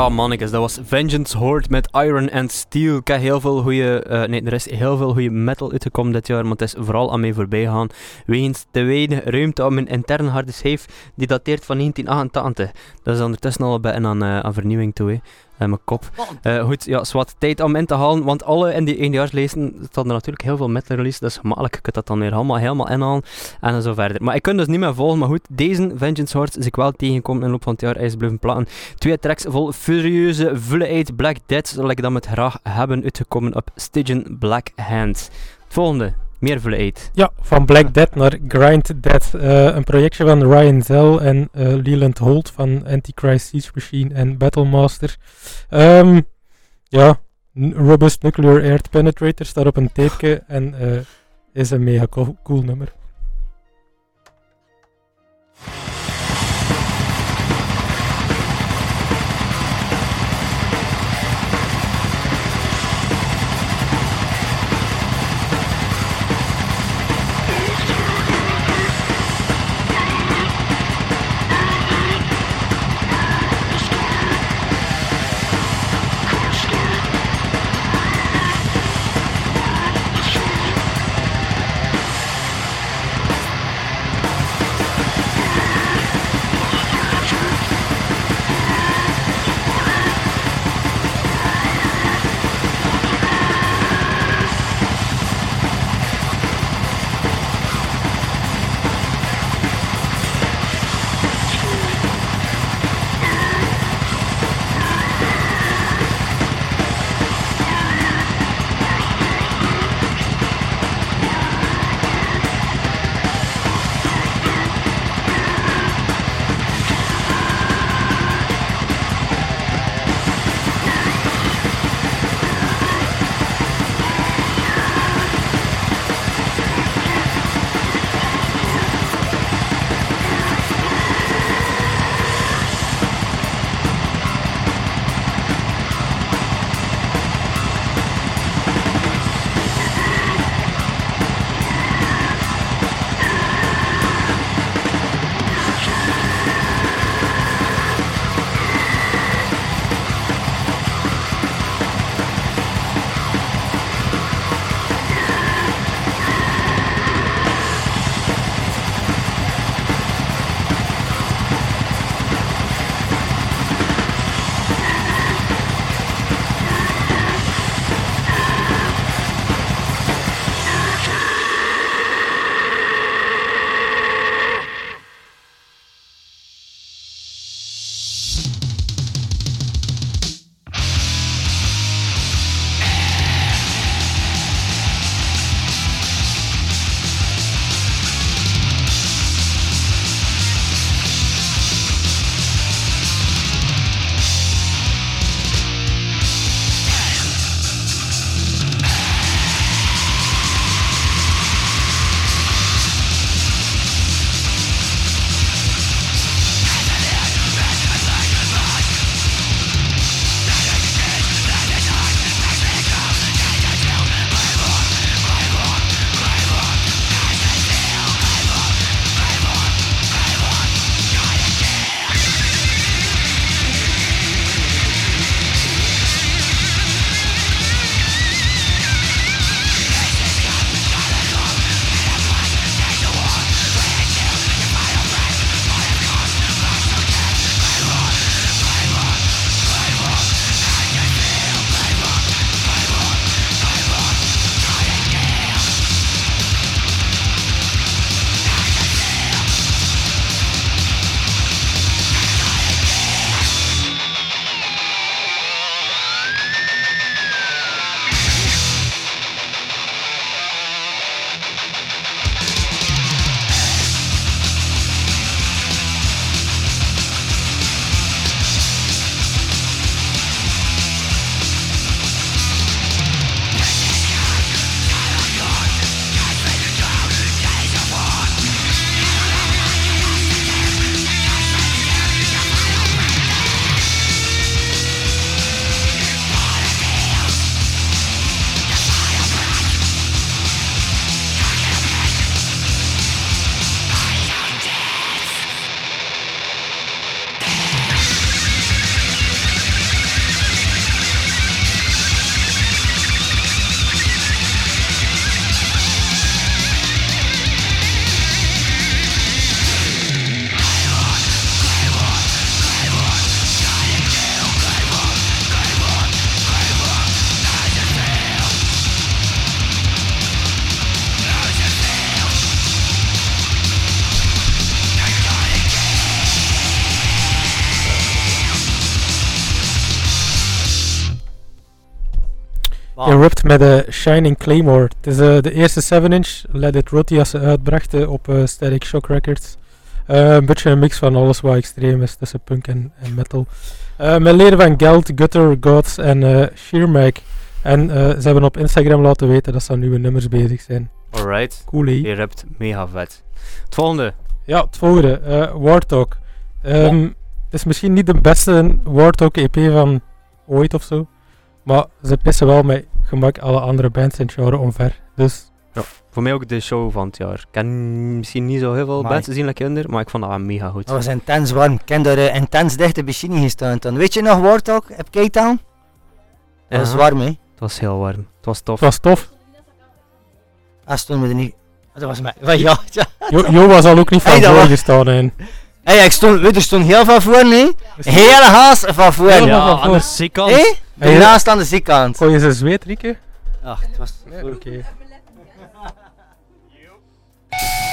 Ja, mannetjes, dat was Vengeance Horde met Iron and Steel. Ik heb heel veel goede, uh, nee, er is heel veel goede metal uitgekomen dit jaar, maar het is vooral aan mij voorbij gegaan. Wegens te weinig ruimte om mijn interne harde schijf, die dateert van 1988. Dat is ondertussen al bijna aan, uh, aan vernieuwing toe. Hè uh, mijn kop. Uh, goed, ja, zwart tijd om in te halen, want alle in die eindejaarslijsten staan er natuurlijk heel veel metal dat is gemakkelijk, je kunt dat dan weer allemaal helemaal inhalen en zo verder. Maar ik kan dus niet meer volgen, maar goed, deze Vengeance Horse is ik wel tegengekomen in de loop van het jaar, hij is blijven platen. Twee tracks vol furieuze, vulle uit Black Death, zal ik dat met graag hebben uitgekomen op Stygian Black Hand. Volgende. Meer vleet. Ja, van Black Death naar Grind Death. Uh, een projectje van Ryan Zell en uh, Leland Holt van Antichrist Siege Machine en Battlemaster. Um, ja, Robust Nuclear Air Penetrator staat op een tapeje en uh, is een mega cool nummer. Met de Shining Claymore. Het is eh, de eerste 7-inch. Let It Rot die als ze uitbrachten op eh, Static Shock Records. Eh, een beetje een mix van alles wat extreem is tussen punk en, en metal. Eh, met leden van Geld, Gutter, Gods en eh Sheermag. En eh, ze hebben op Instagram laten weten dat ze aan nieuwe nummers bezig zijn. Alright. Cool, hè? Je rapt mega vet. Het volgende. Ja, het volgende. eh Warthog. Ehm, Het is misschien niet de beste Warthog EP van ooit of zo. Maar ze pissen wel met gemak alle andere bands in het genre omver. Dus Voor mij ook de show van het jaar. Ik ken misschien niet zo heel veel Amai. bands gezien als kinder, maar ik vond dat wel mega goed. Dat was intens warm. Ik heb daar eh, intens dicht bij Chini gestaan. Dan weet je nog Warthog? Heb Cape Town? Dat was warm, hè? Het was heel warm. Het was tof. het was tof. Ah, stond me er niet... Dat was mij. Van ja, ja. Jo, jo was al ook niet van Hey, voor wa- gestaan. En. Hey, ik stond, weet je, er stond heel van voor, nee? Hele haast van voor. Hé? Ja, voor. aan de zijkant. Hey, Daarnaast aan de zijkant. Kon je ze zweet, Rieke? Ach, het was... Oké. Thank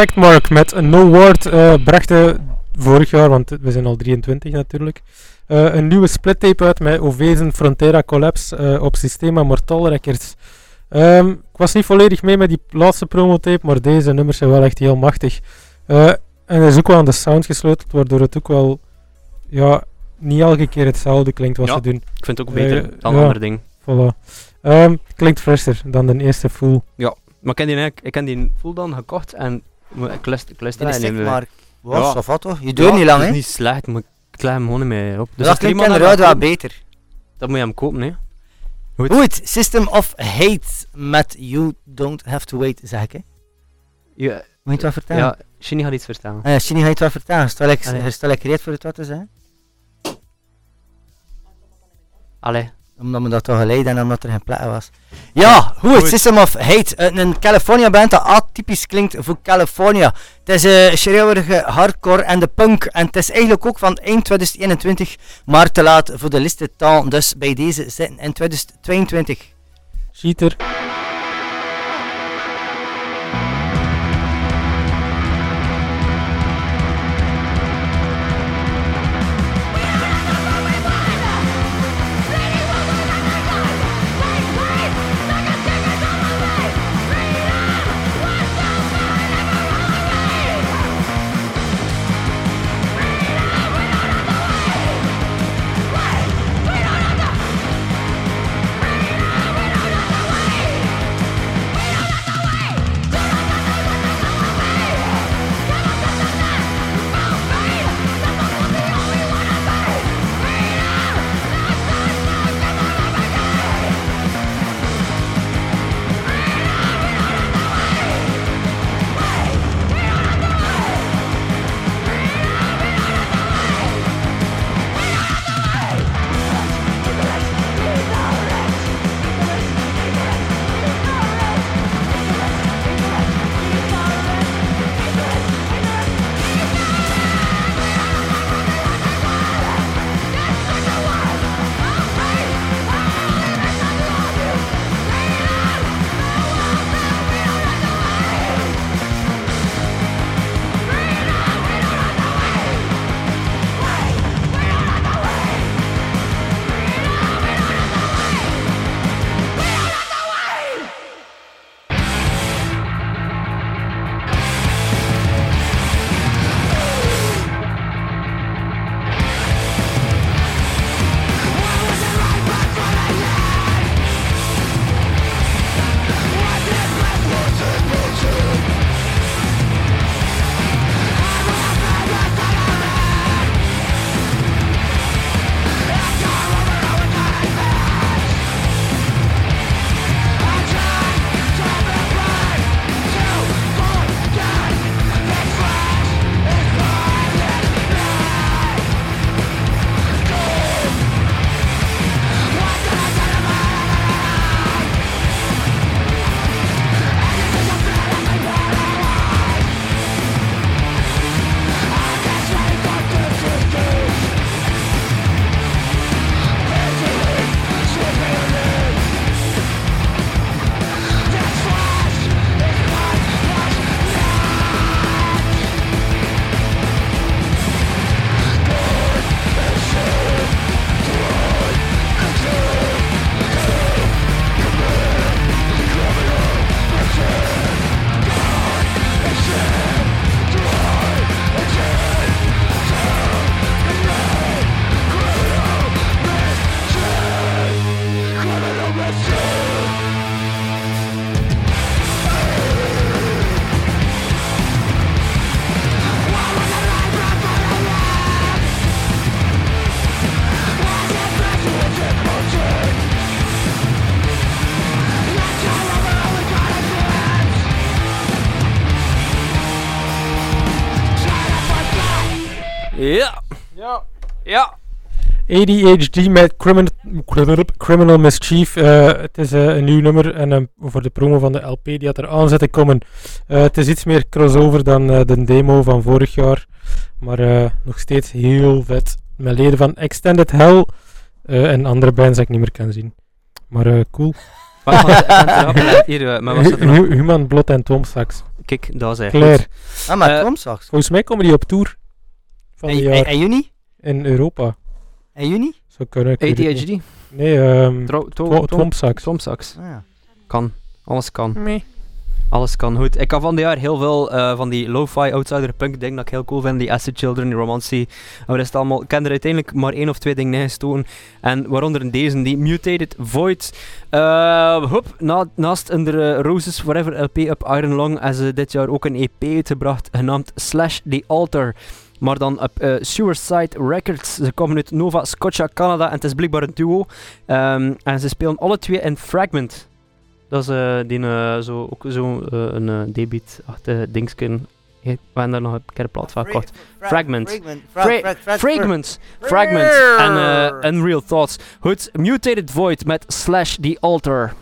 Sectmark met No Word uh, brachten vorig jaar, want we zijn al 23 natuurlijk, uh, een nieuwe splittape uit met Ovezen Frontera Collapse uh, op Systema Mortal Records. Um, ik was niet volledig mee met die laatste promotape, maar deze nummers zijn wel echt heel machtig. En er is ook wel aan de sound gesleuteld, waardoor het ook wel ja, niet elke keer hetzelfde klinkt wat ja, ze doen. Ik vind het ook beter dan een ander ding. Voilà. Um, klinkt fresher dan de eerste full. Ja, maar ik heb die, ik die full dan gekocht en ik luister, ik luister maar was Ja. of wat toch? Je doet niet lang Het hè? is niet slecht, maar ik leg hem gewoon op. Dus dat klinkt dat wel beter. Dan moet je hem kopen, hè. Goed. Goed, System of Hate met You Don't Have To Wait, zeg ik hè? Ja, Moet je het wel vertellen? ja Shinny gaat iets vertellen. Uh, Shini, ga je het wel vertellen? Stel ik, stel ik voor het wat te zeggen? Allee. Omdat me dat toch geleid en omdat er geen plek was. Ja, goed, Goed. System of Hate. eh, Een California band dat atypisch klinkt voor California. Het is een schreeuwerige hardcore en de punk. En het is eigenlijk ook van eind 2021, maar te laat voor de liste taal. Dus bij deze zitten in 2022. Cheater. ADHD met criminal, criminal Mischief. Eh, het is eh, een nieuw nummer en eh, voor de promo van de LP die had er aan zit te komen. Eh, het is iets meer crossover dan eh, de demo van vorig jaar. Maar eh, nog steeds heel vet. Met leden van Extended Hell eh, en andere bands die ik niet meer kan zien. Maar eh, cool. Hier, maar nog? Hu- Human Blood en Tom Sax. kijk, dat is. Goed. Ah, maar kom straks. Volgens mij komen die op tour van En, en, jaar en juni? in Europa. En juni? Zou kunnen. ADHD? Nee, ehm Tro- to- Twa- tom- Twompsax. Tomsax. Ah, ja. Kan. Alles kan. Nee. Alles kan goed. Ik had van dit jaar heel veel eh, van die lo-fi outsider punk dingen dat ik heel cool vind. Die Acid Children, die Romancy. En wat is het allemaal? Ik ken er uiteindelijk maar één of twee dingen ingestoken. En waaronder deze, die Mutated Void. Eh hop, na, naast een de Roses Forever LP op Iron Lung hebben ze dit jaar ook een EP uitgebracht genaamd Slash the Altar. Maar dan op eh Suicide Records. Ze komen uit Nova Scotia, Canada. En het is blijkbaar een duo. Ehm, en ze spelen alle twee in Fragment. Dat is eh, die, eh, zo, ook zo een uh, debiet-achtige dingsken. Ik ben daar nog een keer plaat van gekocht. Fragment. Fragment. Fra- Fra- fra- fra- Fragments. Fragments. En Unreal Thoughts. Goed, Mutated Void met Slash the Altar.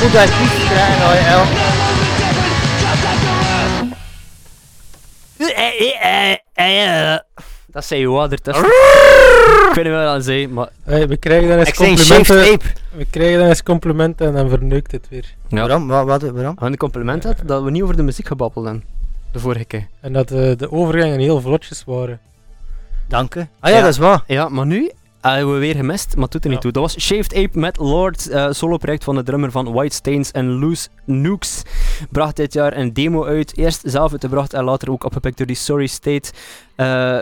Goed uit die krijgen, hoor, El. Dat zei je wat ertussen. Ik weet niet wat aan zei, maar... Hey, we krijgen dan eens complimenten. We krijgen dan eens complimenten en dan verneukt het weer. Ja. Waarom? Wat, wat, waarom? Een compliment had dat we niet over de muziek gebabbeld hebben. De vorige keer. En dat eh, de overgangen heel vlotjes waren. Dank u. Ah ja, Ja. dat is waar. Ja, maar nu hebben we weer gemist, maar het doet er niet Ja. toe. Dat was Shaved Ape met Lord, eh solo-project van de drummer van White Stains en Loose Nukes. Bracht dit jaar een demo uit, eerst zelf uitgebracht en later ook opgepikt door die Sorry State eh,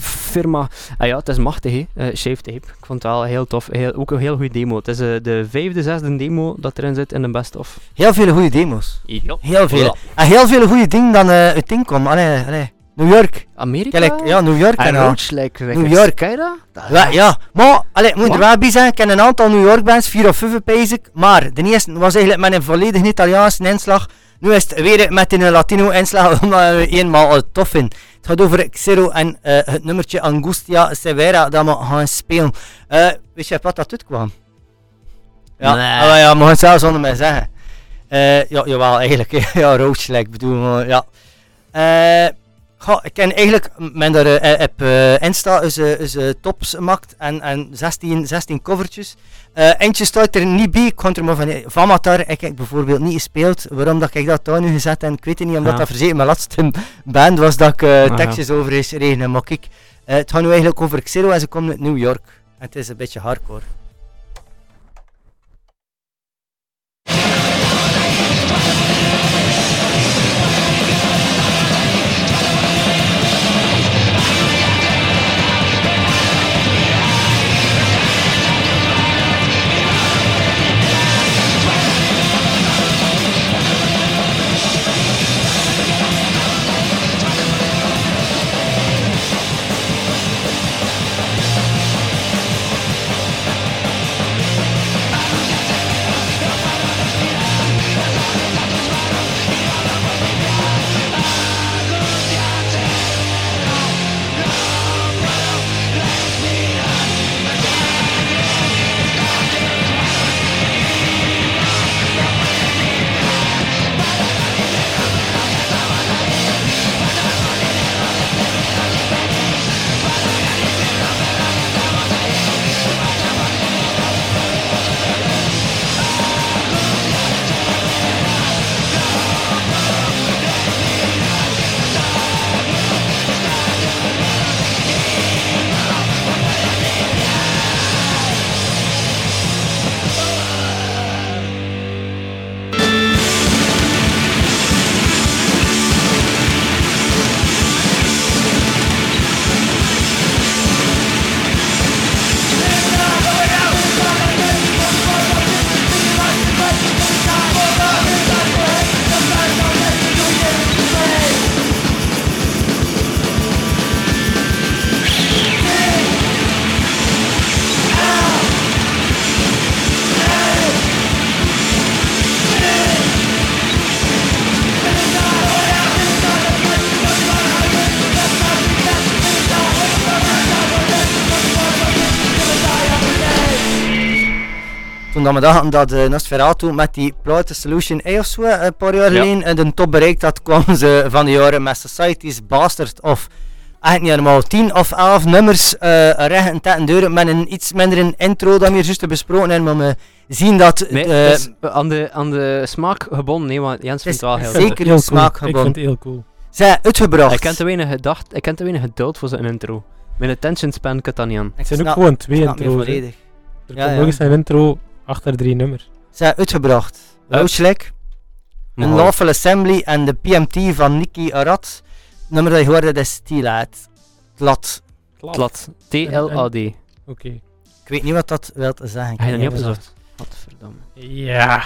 firma. Ah ja, het is machtig, hè? eh, Shaved Ape. Ik vond het wel heel tof. Heel, ook een heel goede demo. Het is de vijfde, zesde demo dat erin zit in de best-of. Heel veel goede demos. Ja. Heel veel. En heel veel goede dingen dan eh uit ding komen. Allee, allee. New York. Amerika? Kijk, ja, New York en. Roach, like, like New York. Ken je dat? Dat- Ja, ja, maar, allee, moet er wel bij zijn, ik ken een aantal New York bands, vier of vijf pees ik, maar de eerste was eigenlijk met een volledig Italiaanse inslag. Nu is het weer met een Latino inslag, omdat we eenmaal het tof vinden. Het gaat over Xero en uh, het nummertje Angustia Severa dat we gaan spelen. Uh, weet je wat dat uitkwam? Ja, nee. oh, ja, mag het zelf zonder mij zeggen. Uh, ja, jawel, eigenlijk. ja, roodslek bedoel ja. Uh, Goh, ik ken eigenlijk, daar uh, op uh, Insta is, uh, is tops gemaakt en, en 16, 16 covertjes. eentje staat er niet bij, ik kon er maar van Vamatar, ik heb bijvoorbeeld niet gespeeld. Waarom dat ik dat daar nu gezet en ik weet het niet, omdat ja. dat verzekerd mijn laatste band was dat ik uh, tekstjes ja. over is regenen. Maar kijk, het gaat nu eigenlijk over Xero en ze komen uit New York. En het is een beetje hardcore. Toen we dachten dat uh, Nosferatu met die Plaute Solution A of zo, eh, een paar jaar geleden in de top bereikt had, kwamen ze van de jaren met Society's Bastard of eigenlijk niet normaal 10 of 11 nummers uh, recht en deuren met een iets minder een intro dan we hier juist besproken hebben, maar we zien dat... Nee, uh, is aan, de, aan de smaak gebonden, nee, want Jens vindt het wel heel Zeker de smaak cool. gebonden. Ik vind het heel cool. Zij, uitgebracht. Ik heb te weinig gedacht, ik heb te weinig geduld voor zo'n intro. Mijn attention span kan dat niet aan. Het zijn ook gewoon twee intro's. Er ja, komt nog eens een intro achter drie nummers. Zijn uitgebracht. Rooslijk, een Lawful Assembly en de PMT van Nicky Arad. nummer dat je hoorde is T-Lad. Tlat. Tlat. T-L-A-D. Oké. Ik weet niet wat dat wil zeggen. Heb je dat niet opgezocht? Godverdamme. Ja.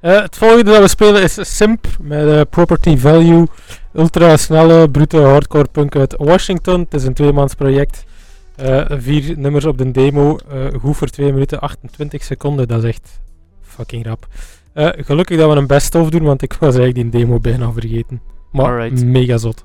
Uh, het volgende dat we spelen is Simp met uh, Property Value. Ultra snelle, brute hardcore punk uit Washington. Het is een tweemans project. Uh, vier nummers op de demo, uh, goed voor 2 minuten 28 seconden, dat is echt fucking rap. Uh, gelukkig dat we een best-of doen, want ik was eigenlijk die demo bijna vergeten. Maar Alright. mega zot.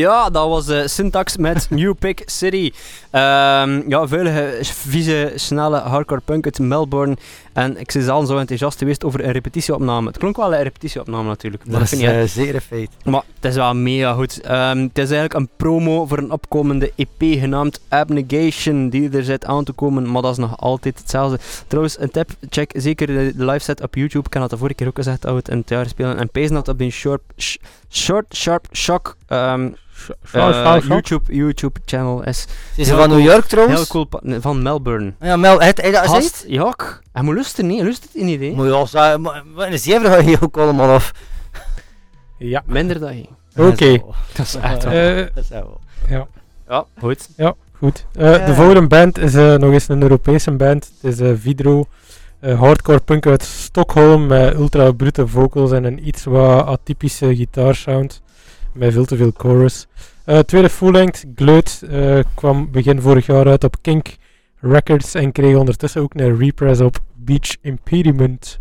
Ja, dat was uh, Syntax met New Pick City. Um, ja, vuilige, vieze, snelle hardcore punk uit Melbourne. En ik zei al zo enthousiast geweest over een repetitieopname. Het klonk wel een repetitieopname natuurlijk. Dat, dat is uh, zeer feit. Maar het is wel mega goed. Um, het is eigenlijk een promo voor een opkomende EP genaamd Abnegation, die er zit aan te komen, maar dat is nog altijd hetzelfde. Trouwens, een tip, check zeker de live set op YouTube. Ik heb dat de vorige keer ook gezegd, dat we het in het jaar spelen. En pees dat op die short, sh short Sharp Shock um, uh, YouTube, YouTube channel is. Is ze van New York trouwens? Heel cool, van Melbourne. Ja, Mel, het, het? Ja, hij moet lusten niet, hij lust het niet, hè. Maar ja, wat is die even je ook allemaal af? Ja. Minder dan je. Oké. Okay. Dat is echt wel. Uh, dat is wel. Ja. Ja, goed. Ja, goed. Uh, de volgende band is uh, nog eens een Europese band. Het is uh, Vidro. hardcore punk uit Stockholm met ultra brute vocals en een iets wat atypische gitaarsound. Met veel te veel chorus. tweede full-length, Gleut, kwam begin vorig jaar uit op Kink Records en kreeg ondertussen ook een repress op Beach Impediment.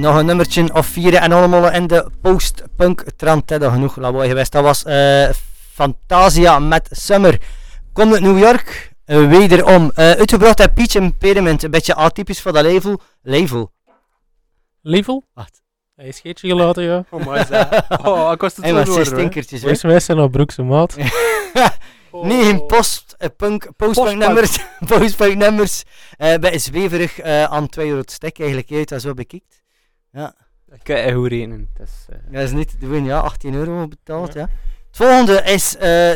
Nog een nummertje of vier en allemaal in de post-punk trant. Dat genoeg lawaai geweest. Dat was uh, Fantasia met Summer. Komt uit New York. Uh, wederom. Uh, uitgebracht uit Peach Impediment. Een beetje atypisch voor dat label. Label. Label? Wacht. Hij is scheetje gelaten, ja. Oh, maar Oh, ik was het hey, maar ze stinkertjes. Wees mij zijn op broekse maat. Oh. Nee, post, punk, postpunk nummers, postpunk nummers. Uh, bij zweverig uh, aan 2 euro het stek eigenlijk uit, dat zo bekikt. Ja. Ik kan je goed rekenen. Dat is, uh... dat is niet te doen, ja, 18 euro betaald, ja. ja. Het volgende is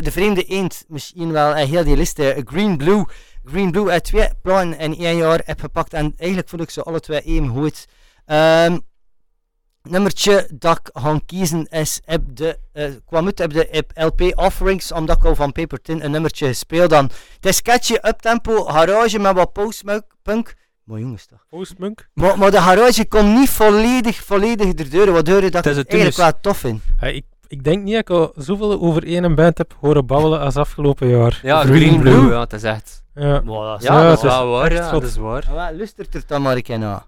de vreemde eend, misschien wel heel die liste, Green Blue. Green Blue uit twee plannen in één jaar heb gepakt en eigenlijk vond ik ze alle twee even goed. Um, nummertje dat ik ga kiezen is heb de, uh, kwam uit op de LP Offerings, omdat ik al van Paper Tin een nummertje gespeeld dan. Het is catchy, uptempo, garage met wat postpunk. Maar jongens toch. Postpunk? Maar, maar de garage komt niet volledig, volledig erdoor, waardoor dat ik het eigenlijk wel tof vind. Ja, ik, ik denk niet dat ik al zoveel over één band heb horen babbelen als afgelopen jaar. Ja, Green, Green Blue. Blue. ja, het is echt... Ja, maar dat is, ja, dat is waar, ja, dat is waar. Ja, luistert er dan maar een keer naar.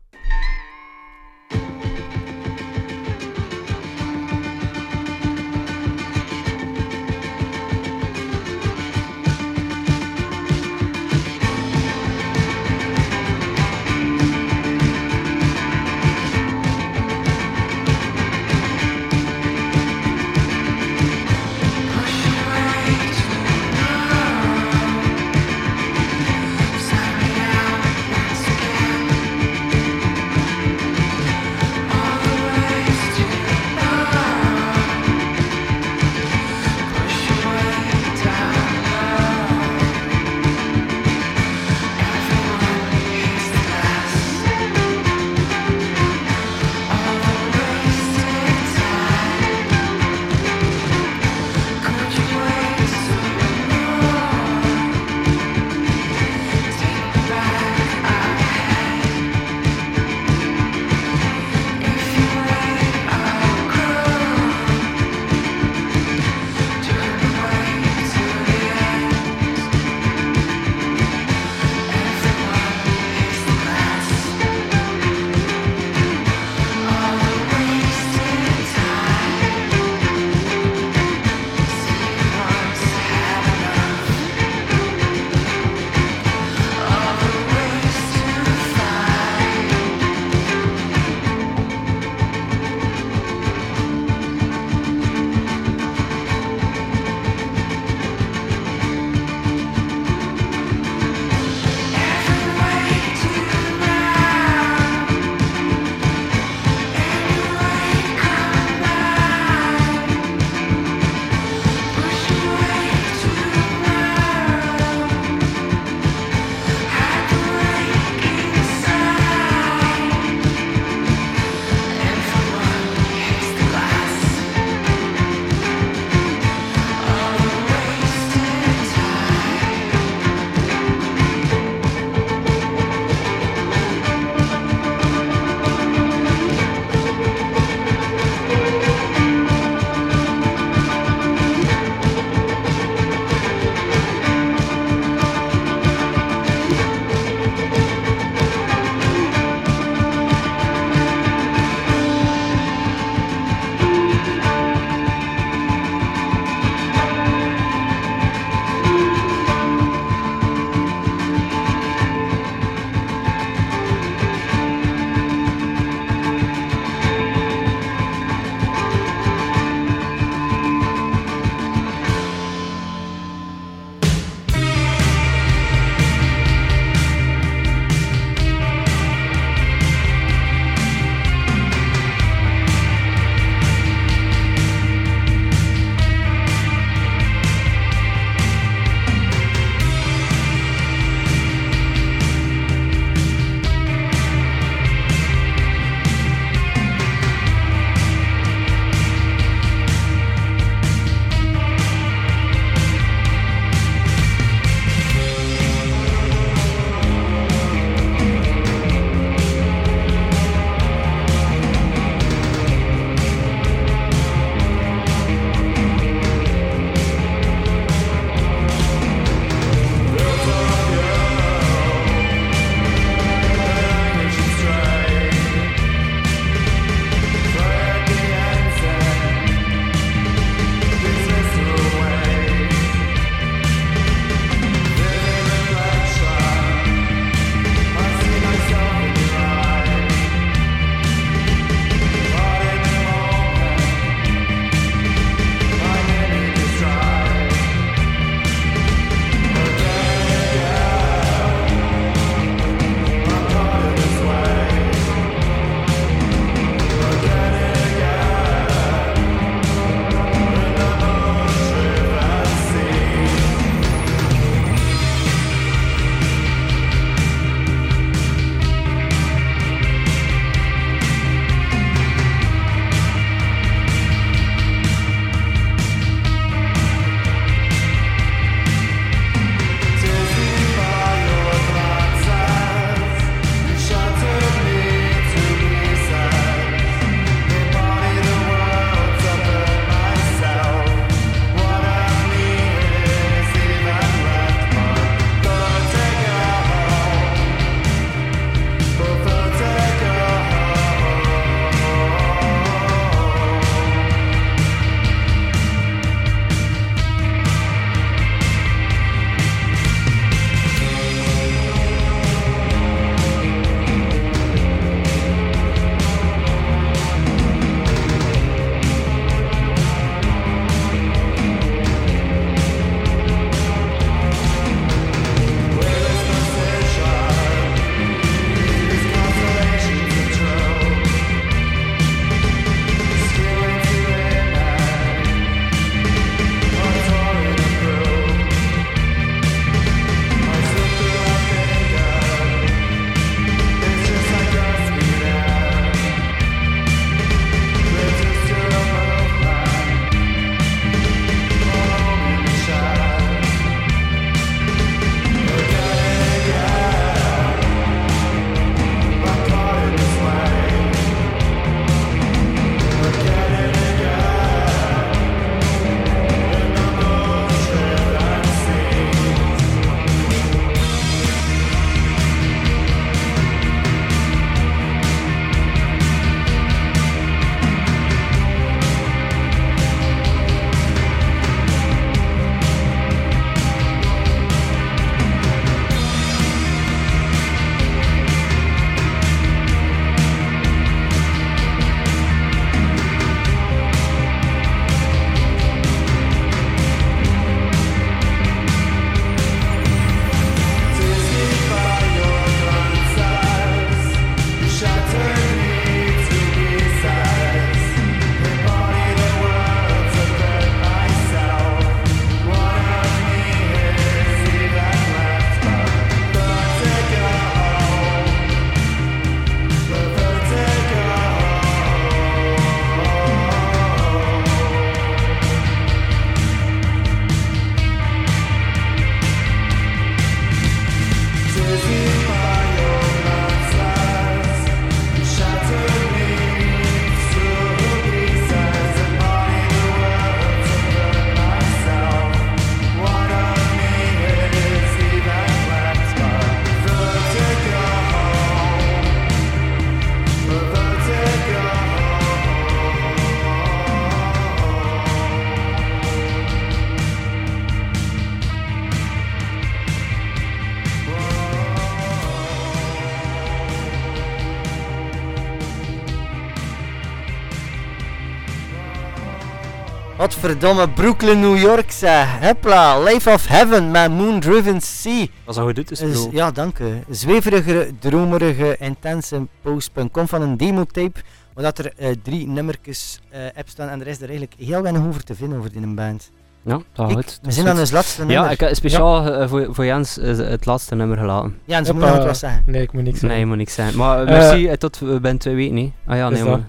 Wat verdomme Brooklyn, New York zeg. Hepla, Life of Heaven met Moon Driven Sea. Dat is al goed, dus Dus, ja, dank u. Zweverige, dromerige, intense postpunk. Komt van een demotape, waar dat er eh, drie nummertjes eh op staan en er is er eigenlijk heel weinig over te vinden over die band. Ja, dat goed. we dat is zijn aan ons laatste nummer. Ja, ik heb speciaal eh, voor, voor Jens eh, het laatste nummer gelaten. Ja, en ze Hoppa. moeten nog wat zeggen. Nee, ik moet niks Nee, zeggen. moet niks zijn. Maar eh, Eh, merci, eh, tot we ben twee weken, niet? Ah ja, is nee, dat? maar...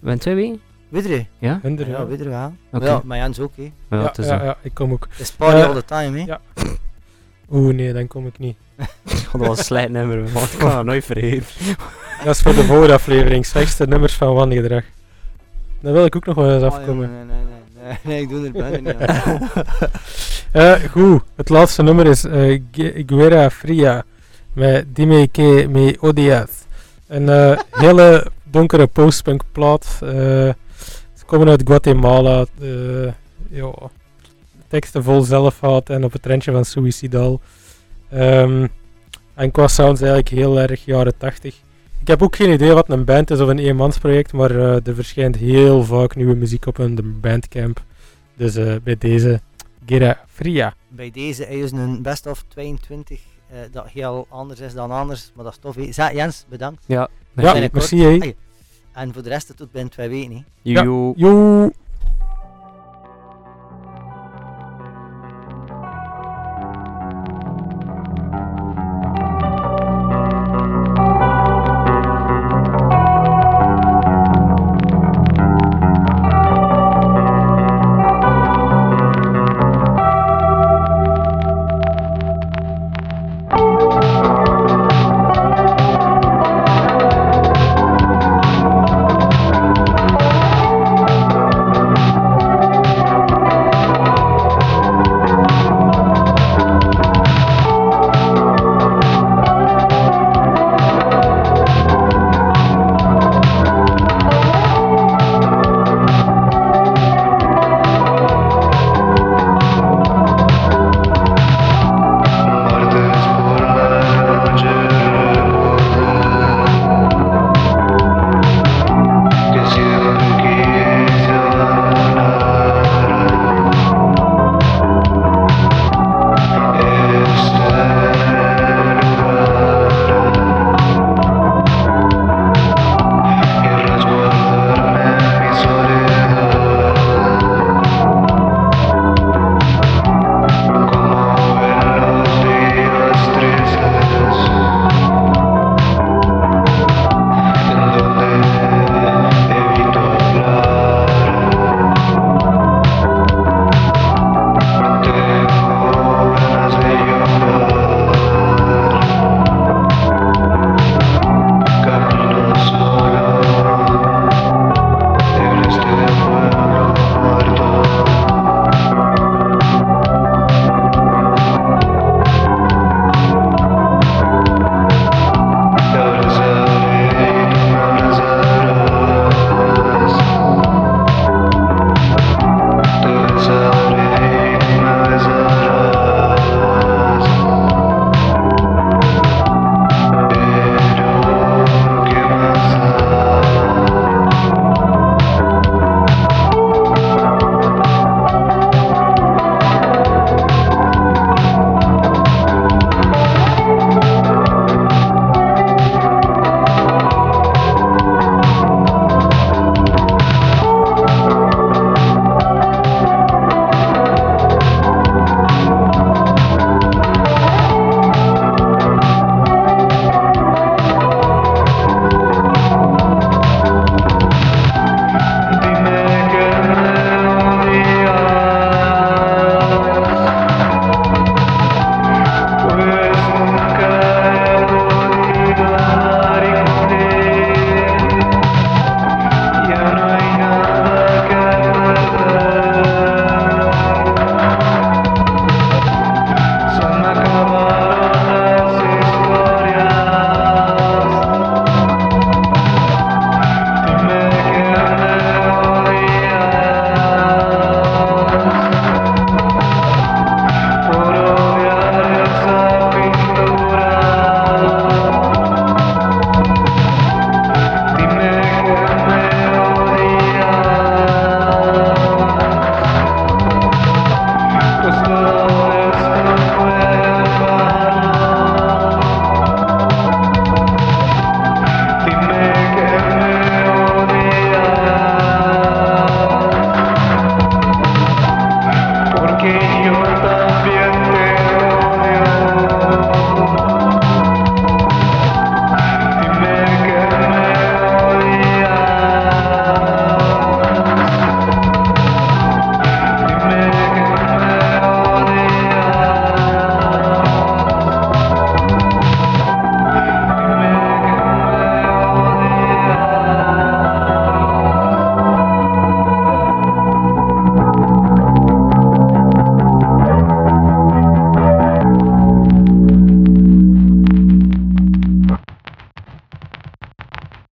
Ben twee weken? Je? Ja? Hinder, Ja, ja. je wel. Ja, maar Jens ook, hè. Ja, Ja, ja, zo. ja, ik kom ook. Het is party all the time, hè. ja. Oeh, nee, dan kom ik niet. Dat was een slecht nummer, man. ik kan dat nooit vergeten. Dat is voor de volgende aflevering. Slechtste nummers van wangedrag. Dan wil ik ook nog wel eens Oh, afkomen. nee, nee, nee, nee, nee, ik doe er bijna niet aan. Eh, goed, het laatste nummer is eh, Gu- Guerra Fria met Dime que me odias. Een eh, hele donkere postpunk plaat. Eh, komen uit Guatemala. eh, ja, teksten vol zelfhaat en op het randje van suicidal. Ehm, en qua sound is eigenlijk heel erg jaren 80. Ik heb ook geen idee wat een band is of een eenmansproject, maar eh, er verschijnt heel vaak nieuwe muziek op hun bandcamp. Dus eh, bij deze Guerra Fria. Bij deze is een best of 22 eh, dat heel anders is dan anders, maar dat is tof. Jens, bedankt. Ja, Ja, merci. En voor de rest tot binnen twee weken. hè. Joe.